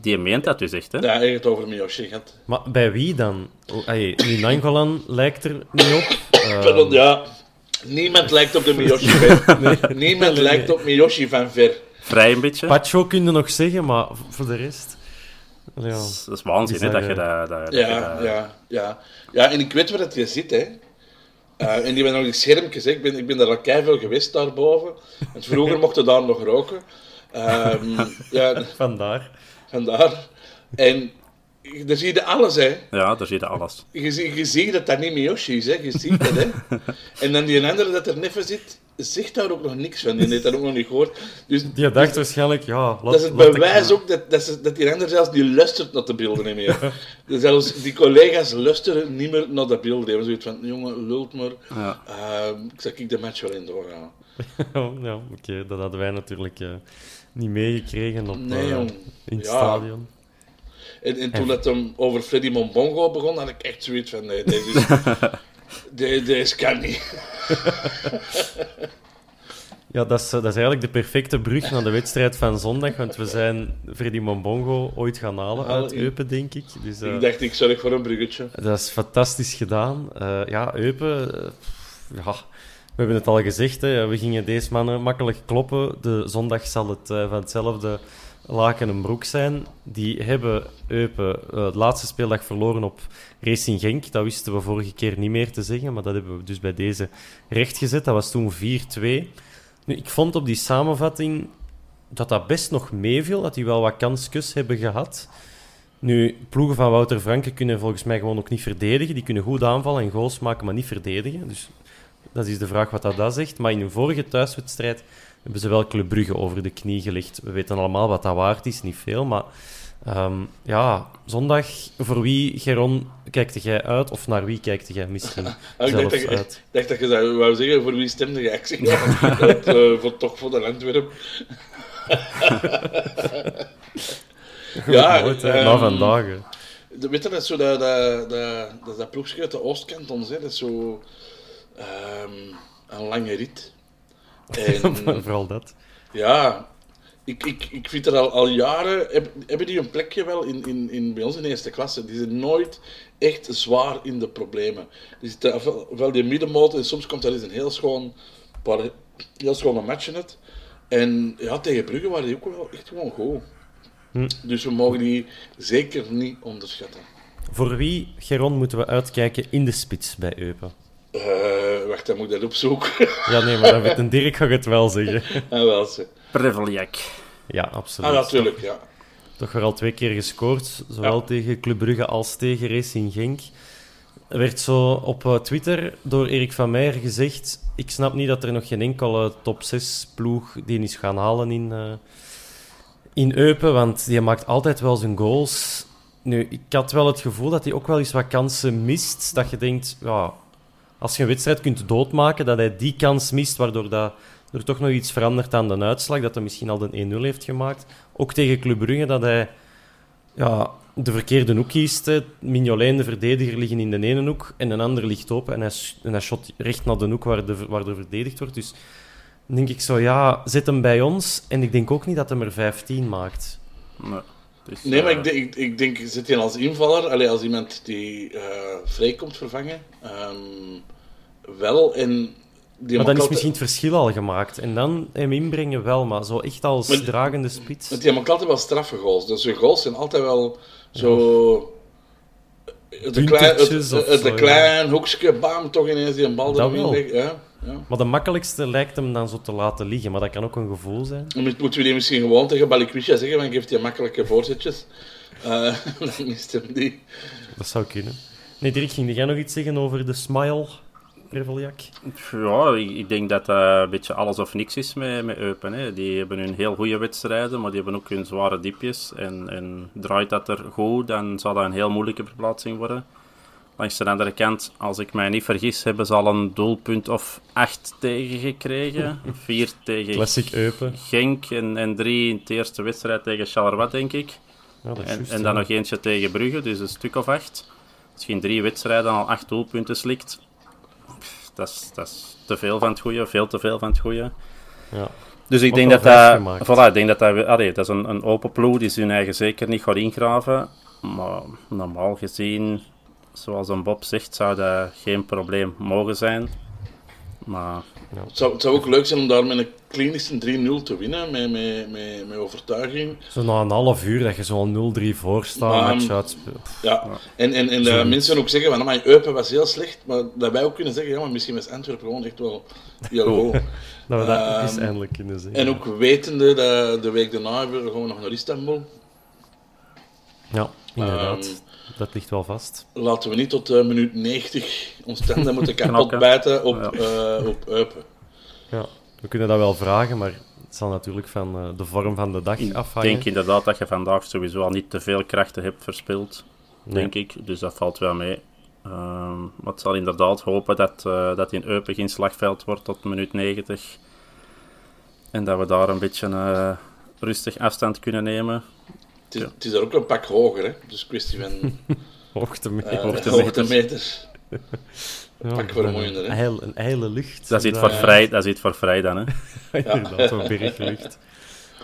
Speaker 4: die meent dat dus echt, hè?
Speaker 3: Ja, echt over Miyoshi gehad.
Speaker 2: Maar bij wie dan? Oh, Nangolan lijkt er niet op. Eh, [LAUGHS]
Speaker 3: Pardon, ja. Niemand lijkt op de Miyoshi [LAUGHS] van Niemand lijkt op Miyoshi van ver.
Speaker 4: Vrij een beetje.
Speaker 2: Pacho kun je nog zeggen, maar voor de rest... Ja.
Speaker 4: Dat is waanzin, hè,
Speaker 2: Is
Speaker 4: dat
Speaker 2: dat,
Speaker 4: je dat... dat, dat je
Speaker 3: Ja,
Speaker 4: dat-
Speaker 3: ja, ja. Ja, en ik weet waar dat je zit, hè. Eh, en die hebben nog die schermpjes, hè. Ik ben, ik ben daar al keiveel geweest daarboven. Want vroeger mochten daar nog roken. Ehm, [LAUGHS] ja,
Speaker 2: Vandaar.
Speaker 3: vandaar. En daar zie je alles, hè.
Speaker 4: Ja, daar zie je alles.
Speaker 3: Je, zie- je ziet dat dat niet Miyoshi is, hè. Je ziet het, hè. [LAUGHS] En dan die andere dat er neven zit, zegt daar ook nog niks van. Die heeft dat ook nog niet gehoord. Dus
Speaker 2: Die dacht waarschijnlijk, ja... Laat,
Speaker 3: dat is het
Speaker 2: ik-
Speaker 3: bewijs ook dat, dat, ze, dat die ander zelfs niet luistert naar de beelden niet meer. [LAUGHS] Dus zelfs die collega's luisteren niet meer naar de beelden. Die hebben zoiets van, jongen, lult maar.
Speaker 4: Ja.
Speaker 3: Ehm, ik zeg ik de match wel in doorgaan.
Speaker 2: Oh, [LAUGHS] ja, oké. Dat hadden wij natuurlijk eh, niet meegekregen op,
Speaker 3: Nee,
Speaker 2: eh, in het
Speaker 3: Ja.
Speaker 2: stadion.
Speaker 3: En, en toen dat hem over Freddy Mombongo begon, had ik echt zoiets van, nee, deze, is, [LAUGHS] de- deze kan niet. [LAUGHS]
Speaker 2: Ja, dat is, eh, dat is eigenlijk de perfecte brug naar de wedstrijd van zondag, want we zijn Freddy Mombongo ooit gaan halen uit Eupen, denk ik. Dus, eh,
Speaker 3: Ik dacht, ik zorg voor een bruggetje.
Speaker 2: Dat is fantastisch gedaan. Eh, ja, Eupen, eh, ja, we hebben het al gezegd, hè, we gingen deze mannen makkelijk kloppen. De zondag zal het eh, van hetzelfde laken en broek zijn. Die hebben Eupen eh, de laatste speeldag verloren op Racing Genk. Dat wisten we vorige keer niet meer te zeggen, maar dat hebben we dus bij deze rechtgezet. Dat was toen 4-2. Nu, ik vond op die samenvatting dat dat best nog meeviel, dat die wel wat kanskus hebben gehad. Nu, ploegen van Wouter Franke kunnen volgens mij gewoon ook niet verdedigen. Die kunnen goed aanvallen en goals maken, maar niet verdedigen. Dus dat is de vraag wat dat, dat zegt. Maar in een vorige thuiswedstrijd hebben ze wel Club Brugge over de knie gelegd. We weten allemaal wat dat waard is, niet veel. Maar ehm, ja, zondag, voor wie, Geron, kijkte jij uit? Of naar wie kijkte jij misschien [LAUGHS]
Speaker 3: Ah, ik dacht dat, je,
Speaker 2: uit?
Speaker 3: ik dacht dat je zou, wou zeggen, voor wie stemde je? Ik zeg, ja, [LAUGHS] dat, eh, voor, toch voor de Antwerp. [LAUGHS] ja,
Speaker 2: Nooit, hè,
Speaker 3: ehm,
Speaker 2: na vandaag. hè.
Speaker 3: De, weet je, dat is zo dat, dat, dat, dat, dat ploegje uit de Oostkant ons, hè. Dat is zo ehm, een lange rit. En [LAUGHS]
Speaker 2: Vooral dat.
Speaker 3: ja, ik, ik, ik vind er al, al jaren, heb, hebben die een plekje wel in, in, in, bij ons in eerste klasse. Die zijn nooit echt zwaar in de problemen. Die zitten ofwel ofwel die middenmoot en soms komt er eens een heel schoon, paar heel schone matchen uit. En ja, tegen Brugge waren die ook wel echt gewoon goed. Dus we mogen die zeker niet onderschatten.
Speaker 2: Voor wie, Geron, moeten we uitkijken in de spits bij Eupen?
Speaker 3: Eh, wacht, dan moet ik dat opzoeken.
Speaker 2: Ja, nee, maar dan weet een Dirk ga ik het wel zeggen. [LAUGHS]
Speaker 3: ah, wel, ze.
Speaker 4: Preveljak.
Speaker 2: Ja, absoluut.
Speaker 3: Ah, natuurlijk, ja.
Speaker 2: Toch weer al twee keer gescoord, zowel
Speaker 3: Ja.
Speaker 2: tegen Club Brugge als tegen Racing Genk. Er werd zo op eh, Twitter door Erik van Meijer gezegd: Ik snap niet dat er nog geen enkele top 6 ploeg die is gaan halen in, eh, in Eupen, want die maakt altijd wel zijn goals. Nu, ik had wel het gevoel dat hij ook wel eens wat kansen mist. Dat je denkt, ja, als je een wedstrijd kunt doodmaken, dat hij die kans mist, waardoor dat er toch nog iets verandert aan de uitslag, dat hij misschien al de 1-0 heeft gemaakt. Ook tegen Club Brugge, dat hij ja, de verkeerde hoek kiest. Mignolet en de verdediger liggen in de ene hoek en een ander ligt open en hij, en shot recht naar de hoek waar, de, waar er verdedigd wordt. Dus dan denk ik zo, ja, zet hem bij ons. En ik denk ook niet dat hij er 15 maakt.
Speaker 4: Nee, dus,
Speaker 3: Nee, maar
Speaker 4: eh,
Speaker 3: ik, denk- ik, ik denk, zit hij als invaller, allee, als iemand die eh vrij komt vervangen, ehm, wel. En die
Speaker 2: Maar dan is misschien het verschil al gemaakt. En dan hem inbrengen wel, maar zo echt als
Speaker 3: Maar-
Speaker 2: dragende spits.
Speaker 3: Want die maakt altijd wel straffe goals. Dus zijn goals zijn altijd wel zo... Het een klein, het,
Speaker 2: zo,
Speaker 3: een klein hoekje, bam, toch ineens die een bal
Speaker 2: Dat
Speaker 3: erin Ja, ja.
Speaker 2: Maar de makkelijkste lijkt hem dan zo te laten liggen. Maar dat kan ook een gevoel zijn.
Speaker 3: Moeten we die misschien gewoon tegen Balikwisha zeggen, want geeft hij makkelijke voorzetjes. Eh, [LAUGHS] dan mist hem die.
Speaker 2: Dat zou kunnen. Nee, Dirk, ging jij nog iets zeggen over de smile, Reveljak?
Speaker 4: Ja, ik, ik denk dat dat een beetje alles of niks is met, met Eupen. Hè. Die hebben hun heel goede wedstrijden, maar die hebben ook hun zware diepjes. En, en draait dat er goed, dan zal dat een heel moeilijke verplaatsing worden. Langs de andere kant, als ik mij niet vergis, hebben ze al een doelpunt of acht tegen gekregen. [LAUGHS] Vier tegen
Speaker 2: Classic Eupen.
Speaker 4: Genk en, en drie in de eerste wedstrijd tegen Charleroi, denk ik.
Speaker 2: Ja, dat is
Speaker 4: En,
Speaker 2: juist,
Speaker 4: en
Speaker 2: ja.
Speaker 4: dan nog eentje tegen Brugge, dus een stuk of acht. In drie wedstrijden al acht doelpunten slikt, pff, dat is, dat is te veel van het goede, veel te veel van het goede.
Speaker 2: Ja.
Speaker 4: Dus ik denk dat dat, voilà, ik denk dat, dat, allee, dat is een, een open ploeg die ze hun eigen zeker niet gaat ingraven. Maar normaal gezien, zoals een Bob zegt, zou dat geen probleem mogen zijn. Maar
Speaker 3: Het zou, het zou ook leuk zijn om daar met een klinische 3-0 te winnen, met, met, met, met overtuiging.
Speaker 2: Zo na een half uur dat je zo'n 0-3 voor staat, match uitspeelt.
Speaker 3: Ja, en, en, en dat mensen ook zeggen van, maar Eupen was heel slecht, maar dat wij ook kunnen zeggen, ja, maar misschien was Antwerpen gewoon echt wel heel goed. [LAUGHS]
Speaker 2: Dat we dat
Speaker 3: Ehm,
Speaker 2: eens eindelijk kunnen zeggen.
Speaker 3: En ook wetende dat de week daarna hebben we gewoon nog naar Istanbul.
Speaker 2: Ja, inderdaad.
Speaker 3: Ehm,
Speaker 2: dat ligt wel vast.
Speaker 3: Laten we niet tot eh, minuut 90 ons tanden moeten [LAUGHS] kapot
Speaker 4: Knakken.
Speaker 3: bijten op,
Speaker 4: Ja.
Speaker 3: eh, op Eupen.
Speaker 2: Ja, we kunnen dat wel vragen, maar het zal natuurlijk van eh, de vorm van de dag
Speaker 4: ik
Speaker 2: afhangen.
Speaker 4: denk inderdaad dat je vandaag sowieso al niet te veel krachten hebt verspild. Denk ik. Dus dat valt wel mee. Ehm, maar het zal inderdaad hopen dat, eh, dat in Eupen geen slagveld wordt tot minuut 90. En dat we daar een beetje rustig afstand kunnen nemen.
Speaker 3: Het is, het is daar ook een pak hoger, hè? dus kwestie van [LAUGHS]
Speaker 2: Hoogtemeter.
Speaker 3: eh
Speaker 4: Hoogtemeters.
Speaker 3: hoogtemeters.
Speaker 2: Ja,
Speaker 3: pak vermoeiender, hè.
Speaker 2: Een, ijle lucht.
Speaker 4: Dat zit voor vrij, dat zit voor vrij dan. Hè. [LAUGHS]
Speaker 2: Inderdaad, zo'n berglucht.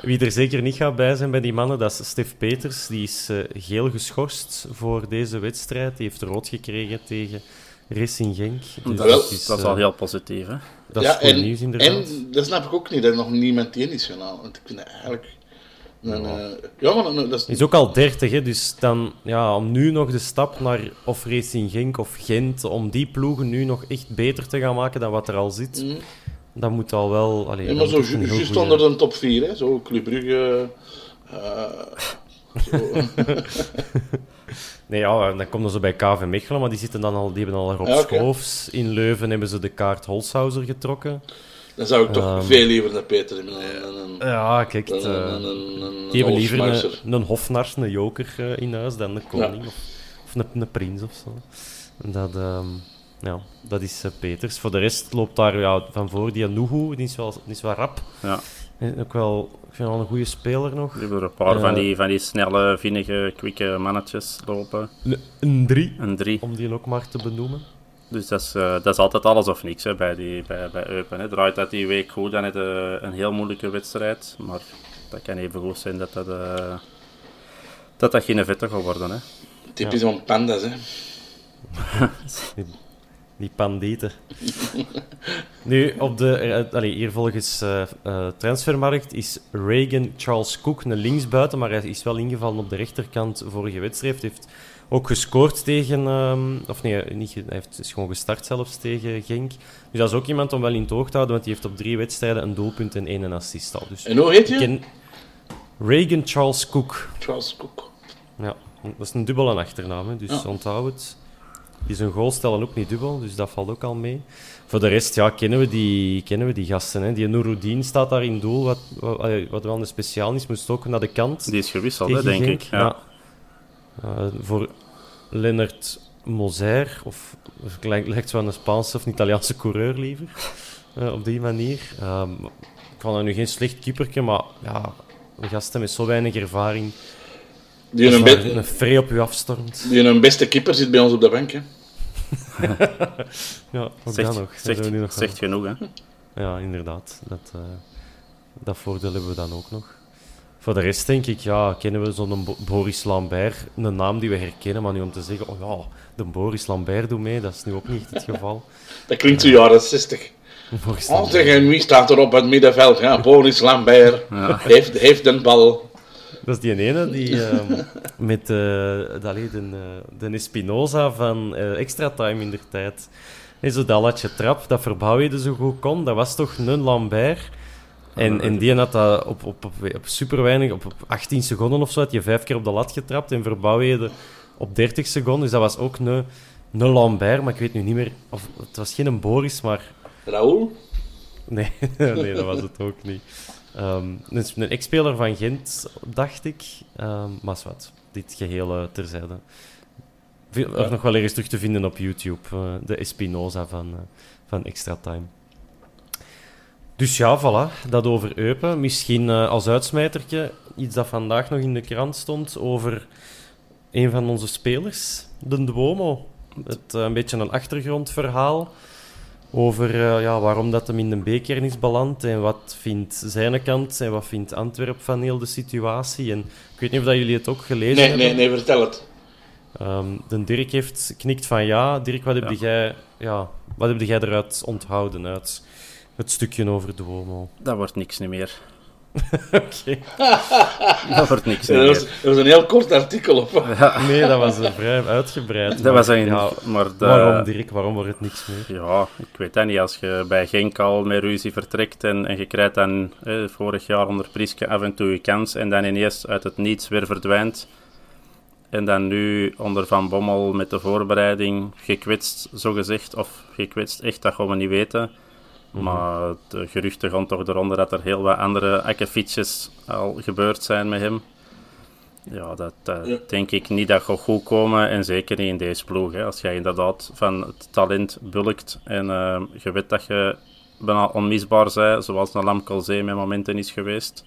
Speaker 2: Wie er zeker niet gaat bij zijn bij die mannen, dat is Stef Peters. Die is eh, geel geschorst voor deze wedstrijd. Die heeft rood gekregen tegen Racing Genk. Dus
Speaker 3: wel,
Speaker 2: is,
Speaker 4: Dat is
Speaker 2: eh,
Speaker 4: al heel positief. Hè.
Speaker 2: dat is
Speaker 3: ja,
Speaker 2: goed
Speaker 3: en,
Speaker 2: nieuws, inderdaad.
Speaker 3: en dat snap ik ook niet, dat er nog niemand die is gehaald. Want ik vind dat Een, eh, ja, maar een- dat is...
Speaker 2: is ook al 30, hè, dus dan, ja, om nu nog de stap naar of Racing Genk of Gent, om die ploegen nu nog echt beter te gaan maken dan wat er al zit,
Speaker 3: Mm.
Speaker 2: dat moet al wel... Allee,
Speaker 3: Ja, maar zo ju- juist
Speaker 2: goeie-
Speaker 3: onder de top 4, hè? zo Club Brugge... eh, zo. [LAUGHS]
Speaker 2: Nee, ja, dan komen ze bij KV Mechelen, maar die, zitten dan al, die hebben al Rob
Speaker 3: Ja.
Speaker 2: Schoofs. In Leuven hebben ze de kaart Holshouser getrokken.
Speaker 3: Dan zou ik toch
Speaker 2: Ehm.
Speaker 3: veel liever naar Peter dan een...
Speaker 2: Ja, kijk, eh,
Speaker 3: een- een- een-
Speaker 2: die hebben
Speaker 3: een
Speaker 2: liever een, een hofnars, een joker eh, in huis dan de koning. Of, of een, een prins of zo. En Dat, ehm, ja, dat is eh, Peters. Voor de rest loopt daar ja, van voor die Nuhu, die is wel, die is wel rap.
Speaker 4: Ja.
Speaker 2: En ook wel, ik vind wel een goede speler nog.
Speaker 4: We hebben er een paar van, die, van die snelle, vinnige, kwikke mannetjes lopen.
Speaker 2: Een, een drie,
Speaker 4: Een drie.
Speaker 2: om die ook maar te benoemen.
Speaker 4: Dus dat is, eh, dat is altijd alles of niks hè, bij, die, bij, bij Eupen. Hè. Draait dat die week goed, dan heb je een heel moeilijke wedstrijd. Maar dat kan even goed zijn dat dat, eh, dat, dat geen vette gaat worden. Hè.
Speaker 3: Typisch van pandas, hè. [LAUGHS]
Speaker 2: Die pandieten. [LAUGHS] nu, op de, eh, allee, hier volgens Transfermarkt is Reagan Charles Cook een linksbuiten, maar hij is wel ingevallen op de rechterkant vorige wedstrijd. Hij heeft ook gescoord tegen... ehm, of nee, niet, hij heeft, is gewoon gestart zelfs tegen Genk. Dus dat is ook iemand om wel in het oog te houden, want die heeft op drie wedstrijden een doelpunt en één assist al. Dus
Speaker 3: En hoe heet je?
Speaker 2: ken Reagan Charles Cook.
Speaker 3: Charles Cook.
Speaker 2: Ja, dat is een dubbele achternaam, hè, dus
Speaker 3: Ja.
Speaker 2: onthoud het. Die is een goal stellen ook niet dubbel, dus dat valt ook al mee. Voor de rest ja, kennen, we die, kennen we die gasten. Hè. Die Nouroudine staat daar in doel, wat, wat, wel een speciaal is, moest ook naar de kant.
Speaker 4: Die is gewisseld, hè, denk
Speaker 2: Genk.
Speaker 4: ik. Ja.
Speaker 2: Ja, voor Lennart Moser, of, lijkt, lijkt wel een Spaanse of een Italiaanse coureur liever, [LAUGHS] eh, op die manier. Ehm, ik vond hem nu geen slecht keeperke, maar ja, gasten met zo weinig ervaring,
Speaker 3: Die een, be-
Speaker 2: een vrij op u afstormt.
Speaker 3: die een beste keeper zit bij ons op de bank, hè. [LAUGHS]
Speaker 2: Ja, ook
Speaker 4: Zegt,
Speaker 2: dat nog. Dat
Speaker 4: zegt,
Speaker 2: hebben we nu nog
Speaker 4: zegt genoeg, hè.
Speaker 2: Ja, inderdaad. Dat, eh, dat voordeel hebben we dan ook nog. Voor de rest denk ik, ja, kennen we zo'n Bo- Boris Lambert, een naam die we herkennen, maar nu om te zeggen, oh ja, de Boris Lambert doet mee, dat is nu ook niet het geval. [LAUGHS]
Speaker 3: Dat klinkt zo jaren 60.
Speaker 2: Boris
Speaker 3: Oh,
Speaker 2: Lambert.
Speaker 3: zeg, en wie staat er op het middenveld? Ja, Boris Lambert heeft, heeft een bal.
Speaker 2: Dat is die ene die [LAUGHS] ehm, met eh de, de, eh, de Espinoza van eh, Extra Time in de tijd. En zo dat latje trap, dat verbouwde zo goed kon, dat was toch een Lambert. En, en die had dat op, op, op, op super weinig, op, op 18 seconden of zo, had je vijf keer op de lat getrapt en verbouwde op 30 seconden. Dus dat was ook een, een Lambert, maar ik weet nu niet meer, of het was geen Boris, maar
Speaker 3: Raoul?
Speaker 2: Nee, [LAUGHS] nee, dat was het ook niet. Ehm, een, een ex-speler van Gent, dacht ik. Ehm maar is wat, dit geheel eh, terzijde. Ook nog wel ergens terug te vinden op YouTube. Uh, de Espinoza van, uh, van Extra Time. Dus ja, voilà, dat over Eupen. Misschien uh, als uitsmijtertje iets dat vandaag nog in de krant stond over een van onze spelers, de Duomo. Het, een beetje een achtergrondverhaal over ja, waarom dat hem in de beker is beland en wat vindt zijn kant en wat vindt Antwerp van heel de situatie. En ik weet niet of dat jullie het ook gelezen
Speaker 3: nee,
Speaker 2: hebben.
Speaker 3: Nee, nee, vertel het.
Speaker 2: Um, de Dirk heeft knikt van ja. Dirk, wat heb, Jij, ja, wat heb jij eruit onthouden uit het stukje over de Womo?
Speaker 4: Dat wordt niks meer. [LAUGHS]
Speaker 2: Oké. [LAUGHS]
Speaker 4: dat wordt niks
Speaker 3: meer.
Speaker 4: Dat
Speaker 3: was, een heel kort artikel op. [LAUGHS]
Speaker 2: Nee, dat was vrij uitgebreid.
Speaker 4: Dat maar, was een, ja, maar de,
Speaker 2: waarom, Dirk? Waarom wordt het niks meer?
Speaker 4: Ja, ik weet dat niet. Als je bij Genk al met ruzie vertrekt en, en je krijgt dan eh, vorig jaar onder Priske af en toe je kans en dan ineens uit het niets weer verdwijnt en dan nu onder Van Bommel met de voorbereiding gekwetst, zo gezegd. Of gekwetst, echt, dat gaan we niet weten. Mhm. Maar de geruchten gaan toch eronder dat er heel wat andere akkefietjes al gebeurd zijn met hem. Ja, dat denk ik niet dat gaat goed komen. En zeker niet in deze ploeg. Hè. Als jij inderdaad van het talent bulkt en uh, je weet dat je bijna onmisbaar bent, zoals een Lam Colzee met momenten is geweest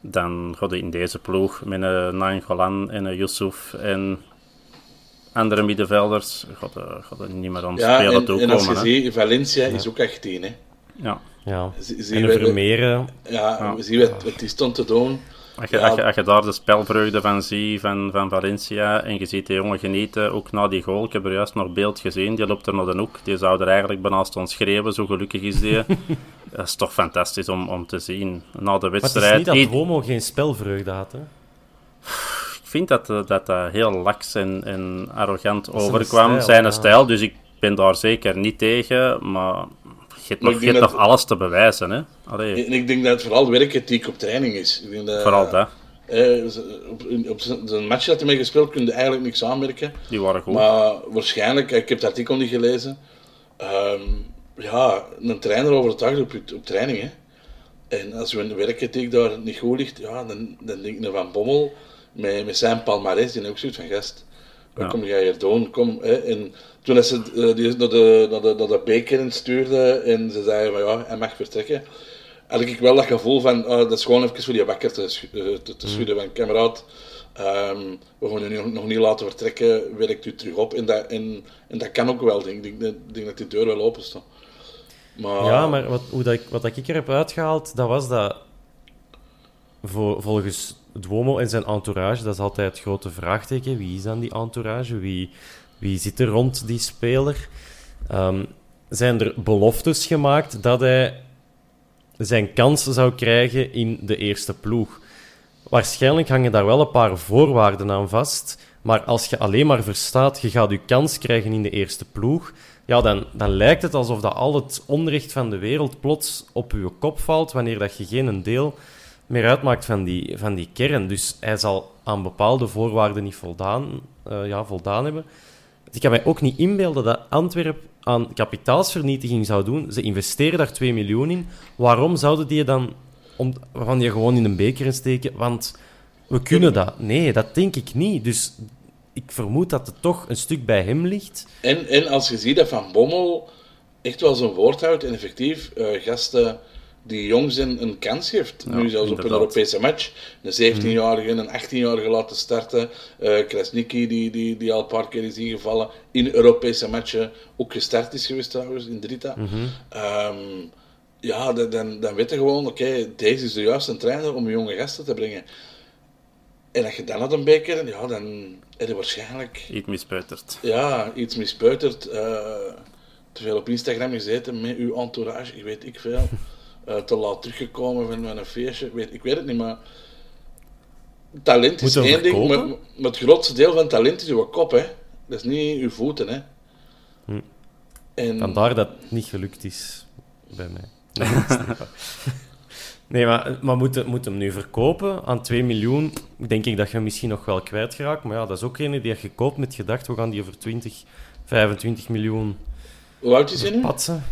Speaker 4: dan gaat in deze ploeg met een Nainggolan en een Yusuf en andere middenvelders gaat er, gaat er niet meer aan
Speaker 3: ja,
Speaker 4: spelen
Speaker 3: en,
Speaker 4: toekomen.
Speaker 3: En als je ziet, Valencia is ook 18, hè.
Speaker 4: Ja.
Speaker 2: ja. en Vermeeren.
Speaker 3: Ja, ja, we zien wat, wat die stond te doen.
Speaker 4: Als je, ja. als, je, als je, daar de spelvreugde van ziet van, van Valencia en je ziet de jongen genieten, ook na die goal, ik heb er juist nog beeld gezien, die loopt er naar de hoek, die zou er eigenlijk bijna ons schreeuwen, zo gelukkig is die. [LAUGHS] dat is toch fantastisch om, om te zien. Na de wedstrijd...
Speaker 2: Maar het is niet dat Romo geen spelvreugde had, hè? [SIGHS]
Speaker 4: Ik vind dat dat, dat heel laks en, en arrogant overkwam, zijn stijl, dus ik ben daar zeker niet tegen, maar je hebt nog, je hebt nog alles te bewijzen. Hè?
Speaker 3: Allee. En ik denk dat het vooral werkethiek op training is. Ik denk dat,
Speaker 4: vooral dat.
Speaker 3: Eh, op, op zijn match dat hij mee gespeeld kun je eigenlijk niks aanmerken.
Speaker 4: Die waren goed.
Speaker 3: Maar waarschijnlijk, ik heb het artikel niet gelezen. Um, ja, een trainer overtuigd op, op training. Hè. En als een werkethiek daar niet goed ligt, ja, dan, dan denk ik Van Bommel met, met zijn palmarès, die ook zoiets van gast. Wat ja. kom jij hier doen? Kom, hè. En toen ze uh, die naar de, naar, de, naar de beker stuurde en ze zeiden van ja, hij mag vertrekken, had ik wel dat gevoel van, uh, dat is gewoon even voor die bakker te, te, te schudden van kameraad. Um, we gaan u nog, nog niet laten vertrekken, werkt u terug op. En dat, en, en dat kan ook wel, denk ik. denk, denk dat die deur wel open staat. Maar...
Speaker 2: Ja, maar wat, hoe dat ik, wat ik er heb uitgehaald, dat was dat voor, volgens Duomo en zijn entourage, dat is altijd het grote vraagteken. Wie is dan die entourage? Wie, wie zit er rond die speler? Um, zijn er beloftes gemaakt dat hij zijn kans zou krijgen in de eerste ploeg? Waarschijnlijk hangen daar wel een paar voorwaarden aan vast. Maar als je alleen maar verstaat, je gaat je kans krijgen in de eerste ploeg, ja, dan, dan lijkt het alsof dat al het onrecht van de wereld plots op je kop valt wanneer dat je geen deel meer uitmaakt van die, van die kern. Dus hij zal aan bepaalde voorwaarden niet voldaan, uh, ja, voldaan hebben. Ik kan mij ook niet inbeelden dat Antwerp aan kapitaalsvernietiging zou doen. Ze investeren daar 2 miljoen in. Waarom zouden die dan om, van die gewoon in een beker steken? Want we kunnen dat. Nee, dat denk ik niet. Dus ik vermoed dat het toch een stuk bij hem ligt.
Speaker 3: En, en als je ziet dat Van Bommel echt wel zijn woord houdt en effectief uh, gasten die jong zijn een kans geeft. nu zelfs op een Europese match. Een 17-jarige, een 18-jarige laten starten. Uh, Krasniki, die, die, die al een paar keer is ingevallen in Europese matchen. Ook gestart is geweest trouwens, in Drita.
Speaker 2: Mm -hmm.
Speaker 3: um, ja, dan, dan weet je gewoon, oké, deze is de juiste trainer om jonge gasten te brengen. En als je dan had een beker, ja, dan heb je waarschijnlijk...
Speaker 4: Iets mispeuterd.
Speaker 3: Ja, iets mispeuterd. Uh, te veel op Instagram gezeten met uw entourage, ik weet ik veel. Uh, te laat teruggekomen van, een feestje, weet, ik weet het niet, maar... Talent is één ding, maar, maar, het grootste deel van talent is uw kop, hè. Dat is niet uw voeten, hè.
Speaker 2: Hm. En... Vandaar dat het niet gelukt is bij mij. Nee, [LAUGHS] nee maar, maar moet, moet hem nu verkopen aan 2 miljoen? Denk ik dat je hem misschien nog wel kwijtraakt. Maar ja, dat is ook een die je koopt met gedacht, we gaan die over 20, 25 miljoen
Speaker 3: Hoe oud is hij nu?
Speaker 2: Patsen.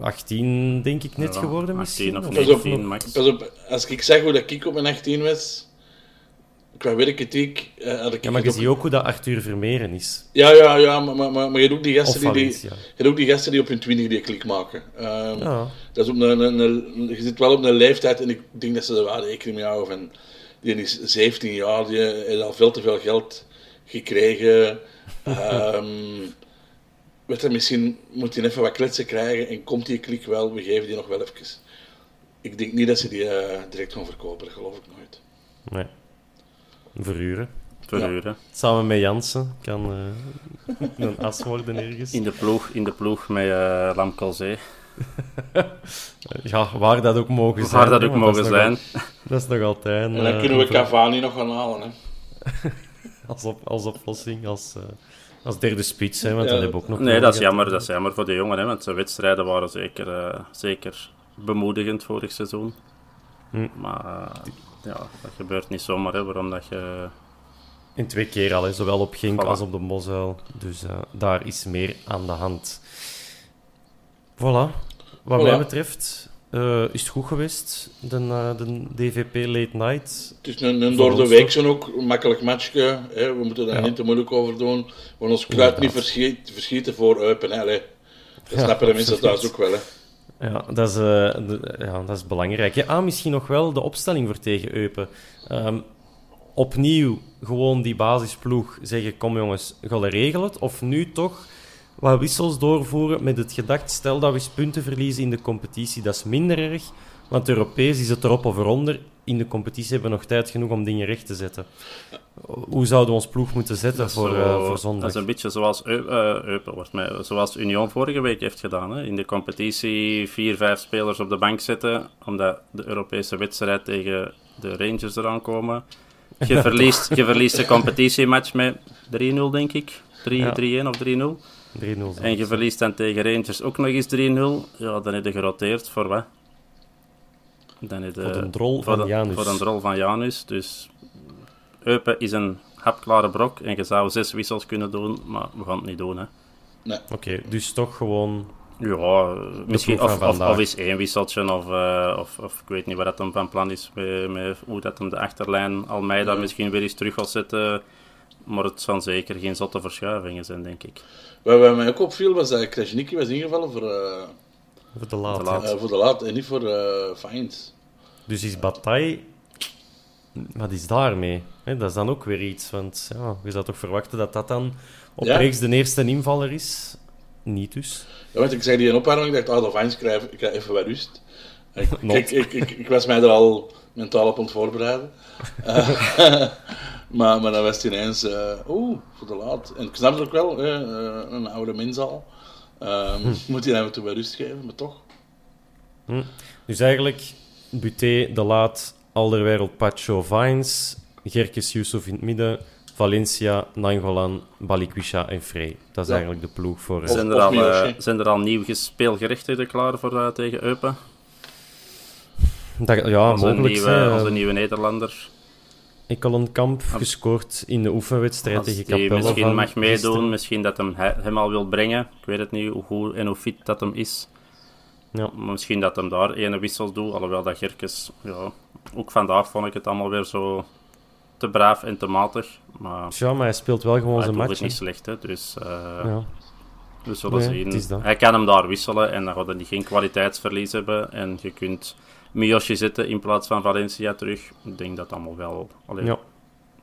Speaker 2: 18 denk ik net
Speaker 4: ja,
Speaker 2: geworden
Speaker 4: 18
Speaker 2: misschien.
Speaker 4: of
Speaker 3: Pas op, pas op, als ik zeg hoe dat ik op mijn 18 was, qua werkethiek uh, had ik...
Speaker 2: Ja, maar je ziet ook hoe dat Arthur Vermeeren is.
Speaker 3: Ja, ja, ja, maar, maar, maar, maar je hebt ook die gasten, die, je hebt ook die, gasten die op hun twintig die klik maken. Ehm,
Speaker 2: Ja.
Speaker 3: dat is op een, een, een- je zit wel op een leeftijd en ik denk dat ze er wel rekening mee houden van... Die is 17 jaar, die heeft al veel te veel geld gekregen. [LAUGHS] Ehm weet je, misschien moet hij even wat kletsen krijgen en komt die klik wel, we geven die nog wel even. Ik denk niet dat ze die eh, direct gaan verkopen, dat geloof ik nooit.
Speaker 2: Nee. Verhuren.
Speaker 4: Verhuren.
Speaker 2: Samen met Jansen kan eh, [LAUGHS] een as worden ergens.
Speaker 4: In de ploeg, in de ploeg met eh Lam Colzee.
Speaker 2: Ja, waar dat ook mogen zijn.
Speaker 4: Waar dat ook mogen
Speaker 2: is nog
Speaker 4: zijn.
Speaker 2: al- dat is nog altijd...
Speaker 3: En dan kunnen we Cavani nog gaan halen. Hè. [LAUGHS]
Speaker 2: als, op, als oplossing, als, eh, als derde spits, hè, want dat hebben we ook nog
Speaker 4: Nee, dat is jammer, dat is jammer voor de jongen, hè, want zijn wedstrijden waren zeker, eh, zeker bemoedigend vorig seizoen.
Speaker 2: Hm.
Speaker 4: Maar eh, ja, dat gebeurt niet zomaar, hè, waarom dat je...
Speaker 2: In twee keer al, hè, zowel op
Speaker 4: Voilà.
Speaker 2: als op de Mosuil. Dus eh, daar is meer aan de hand. Voilà. Wat
Speaker 3: Voilà.
Speaker 2: mij betreft eh, is het goed geweest, de, eh, de DVP Late Night.
Speaker 3: Het is een, een door de week zo'n ook een makkelijk matchje. Hè. We moeten daar
Speaker 2: Ja.
Speaker 3: niet te moeilijk over doen. We ons kruid niet verschiet, verschieten voor Eupen. Hè. Allee, Dat
Speaker 2: Ja,
Speaker 3: snappen de mensen thuis ook wel. Hè.
Speaker 2: Ja, dat is, eh, de- ja, dat is belangrijk. Ja, ah, misschien nog wel de opstelling voor tegen Eupen. Ehm, opnieuw gewoon die basisploeg zeggen: kom jongens, ga regel het. Of nu toch wat wissels doorvoeren met het gedacht: stel dat we eens punten verliezen in de competitie, dat is minder erg. Want Europees is het erop of eronder. In de competitie hebben we nog tijd genoeg om dingen recht te zetten. Hoe zouden we ons ploeg moeten zetten voor,
Speaker 4: Zo-
Speaker 2: eh, voor
Speaker 4: Dat
Speaker 2: zondag?
Speaker 4: is een beetje zoals, Eupen, wordt mij, zoals Union vorige week heeft gedaan. Hè. In de competitie vier, vijf spelers op de bank zetten, omdat de Europese wedstrijd tegen de Rangers eraan komen. Je [LAUGHS] verliest, je verliest de competitiematch met 3-0, denk ik. 3
Speaker 2: Ja.
Speaker 4: 3-1 of 3-0.
Speaker 2: 3-0.
Speaker 4: En je verliest dan tegen Rangers ook nog eens 3-0. Ja, dan heb je geroteerd voor wat? Dan heb je,
Speaker 2: Voor de drol van
Speaker 4: de-
Speaker 2: Janus.
Speaker 4: Voor een drol van Janus. Dus Eupen is een hapklare brok en je zou zes wissels kunnen doen, maar we gaan het niet doen. Hè.
Speaker 2: Oké, dus toch gewoon.
Speaker 4: Ja, eh, misschien of, of, is één wisseltje, of, eh, of, of ik weet niet wat dat hem van plan is, met, met hoe dat hem de achterlijn Almeida misschien weer eens terug gaat zetten. Maar het zal zeker geen zotte verschuivingen zijn, denk ik.
Speaker 3: Wat wat mij ook opviel was dat Krasniki was ingevallen voor, eh,
Speaker 2: Voor de laat.
Speaker 3: Eh, voor de laat en niet voor eh Fines.
Speaker 2: Dus is Bataille... Wat is daarmee? Hè, dat is dan ook weer iets, want ja, je zou toch verwachten dat dat dan op
Speaker 3: Ja.
Speaker 2: rechts de eerste invaller is? Niet dus.
Speaker 3: Ja, want ik zei die in opwarming, ik dacht, ah, de Fines krijg even wat rust. Ik, [LAUGHS] ik, ik, ik, ik was mij er al mentaal op aan het voorbereiden. [LAUGHS] [LAUGHS] Eh, maar, maar dan was het ineens, eh, oeh, voor de laat. En ik snap het ook wel, hè, eh, een oude mens al. Ehm, [LAUGHS] Moet hij hem toe wat rust geven, maar toch.
Speaker 2: Dus eigenlijk, Buté, De Laat, Alderweireld, Pacho, Vines, Gerkes, Yusuf in het midden, Valencia, Nangolan, Balikwisha en Frey. Dat is
Speaker 3: Ja.
Speaker 2: eigenlijk de ploeg voor... eh,
Speaker 4: Zijn er,
Speaker 3: of
Speaker 4: al, eh, zijn er al nieuw speelgerechtigden klaar voor tegen Eupen?
Speaker 2: dat, ja,
Speaker 4: een,
Speaker 2: mogelijk.
Speaker 4: nieuwe,
Speaker 2: hè.
Speaker 4: een nieuwe Nederlander.
Speaker 2: Ekkelenkamp gescoord in de oefenwedstrijd
Speaker 4: Als
Speaker 2: tegen
Speaker 4: die
Speaker 2: Capelle
Speaker 4: misschien
Speaker 2: van
Speaker 4: mag meedoen,
Speaker 2: gisteren.
Speaker 4: misschien dat hem, hij- hem al wil brengen. Ik weet het niet hoe goed en hoe fit dat hem is.
Speaker 2: Ja.
Speaker 4: Maar misschien dat hem daar ene wissel doet. Alhoewel dat Gerkes, ja, ook vandaag vond ik het allemaal weer zo te braaf en te matig. Maar
Speaker 2: Ja, maar hij speelt wel gewoon
Speaker 4: hij
Speaker 2: zijn
Speaker 4: doet
Speaker 2: match.
Speaker 4: het niet
Speaker 2: hè.
Speaker 4: slecht, hè. dus eh,
Speaker 2: Ja.
Speaker 4: we zullen
Speaker 2: Nee,
Speaker 4: zien. Hij kan hem daar wisselen en dan gaat hij geen kwaliteitsverlies hebben. En je kunt Miyoshi zetten in plaats van Valencia terug. Ik denk dat allemaal wel... allee,
Speaker 2: Ja.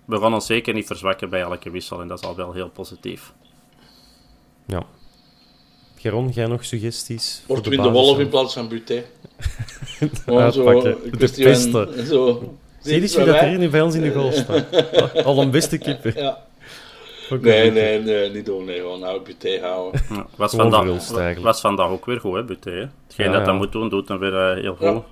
Speaker 4: We gaan ons zeker niet verzwakken bij elke wissel en dat is al wel heel positief.
Speaker 2: ja. Geron, jij nog suggesties? voor
Speaker 3: Wordt in de Wolf in plaats van Buté. [LAUGHS] Gewoon
Speaker 2: Uitpakken. De.
Speaker 3: Zo.
Speaker 2: Zie je dat
Speaker 3: bij
Speaker 2: er hier nu bij ons in de goal staat? [LAUGHS] Al een beste keeper.
Speaker 3: Ja. Nee, nee, nee, niet doen. Nee, gewoon nou Buté houden.
Speaker 4: Ja, was, vandaag, was ook weer goed, hè, Buté. Hetgeen
Speaker 2: Ja,
Speaker 4: dat
Speaker 2: ja.
Speaker 4: moet doen, doet hem weer eh, heel goed.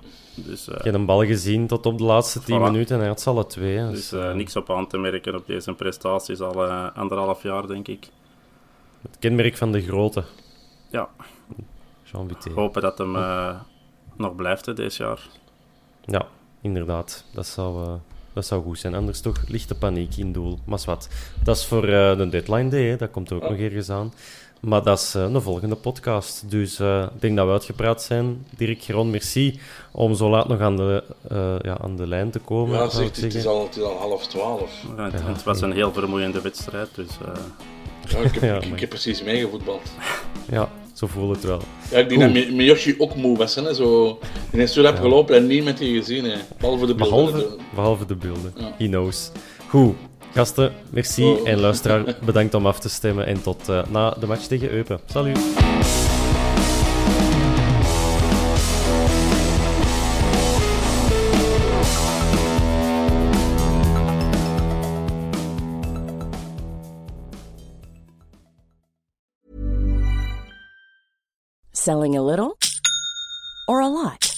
Speaker 4: Dus, eh,
Speaker 2: Ik heb een bal gezien tot op de laatste 10
Speaker 4: Voilà.
Speaker 2: minuten en hij had ze alle twee.
Speaker 4: dus
Speaker 2: Dus,
Speaker 4: eh,
Speaker 2: eh,
Speaker 4: niks op aan te merken op deze prestaties al eh, anderhalf jaar, denk ik.
Speaker 2: Het kenmerk van de grote,
Speaker 4: Ja,
Speaker 2: Jean Buté.
Speaker 4: hopen dat hem eh, nog blijft hè, dit jaar.
Speaker 2: Ja, inderdaad. Dat zou, eh, dat zou goed zijn. Anders toch lichte paniek in doel. Maar wat. Dat is voor eh, de deadline day, hè. dat komt er ook nog ergens aan. Maar dat is uh, een volgende podcast. Dus uh, ik denk dat we uitgepraat zijn. Dirk Geron, merci om zo laat nog aan de, uh, ja, aan de lijn te komen.
Speaker 3: Ja, zeg, het, is al, het is al half twaalf.
Speaker 4: Ja, het, het, was een heel vermoeiende wedstrijd. Dus,
Speaker 3: ja, ik, heb, [LAUGHS] ja, ik, ik heb precies meegevoetbald.
Speaker 2: Ja, zo voel het wel.
Speaker 3: Ja, ik denk Goed. dat Miyoshi ook moe was. Hè, zo, die is zo heb gelopen en niemand die gezien. Hè. Behalve de beelden.
Speaker 2: Behalve, behalve de beelden. He knows. Goed. Gasten, merci. Oh. En luisteraar, bedankt om af te stemmen. En tot uh, na de match tegen Eupen. Salut.
Speaker 5: Selling a little or a lot?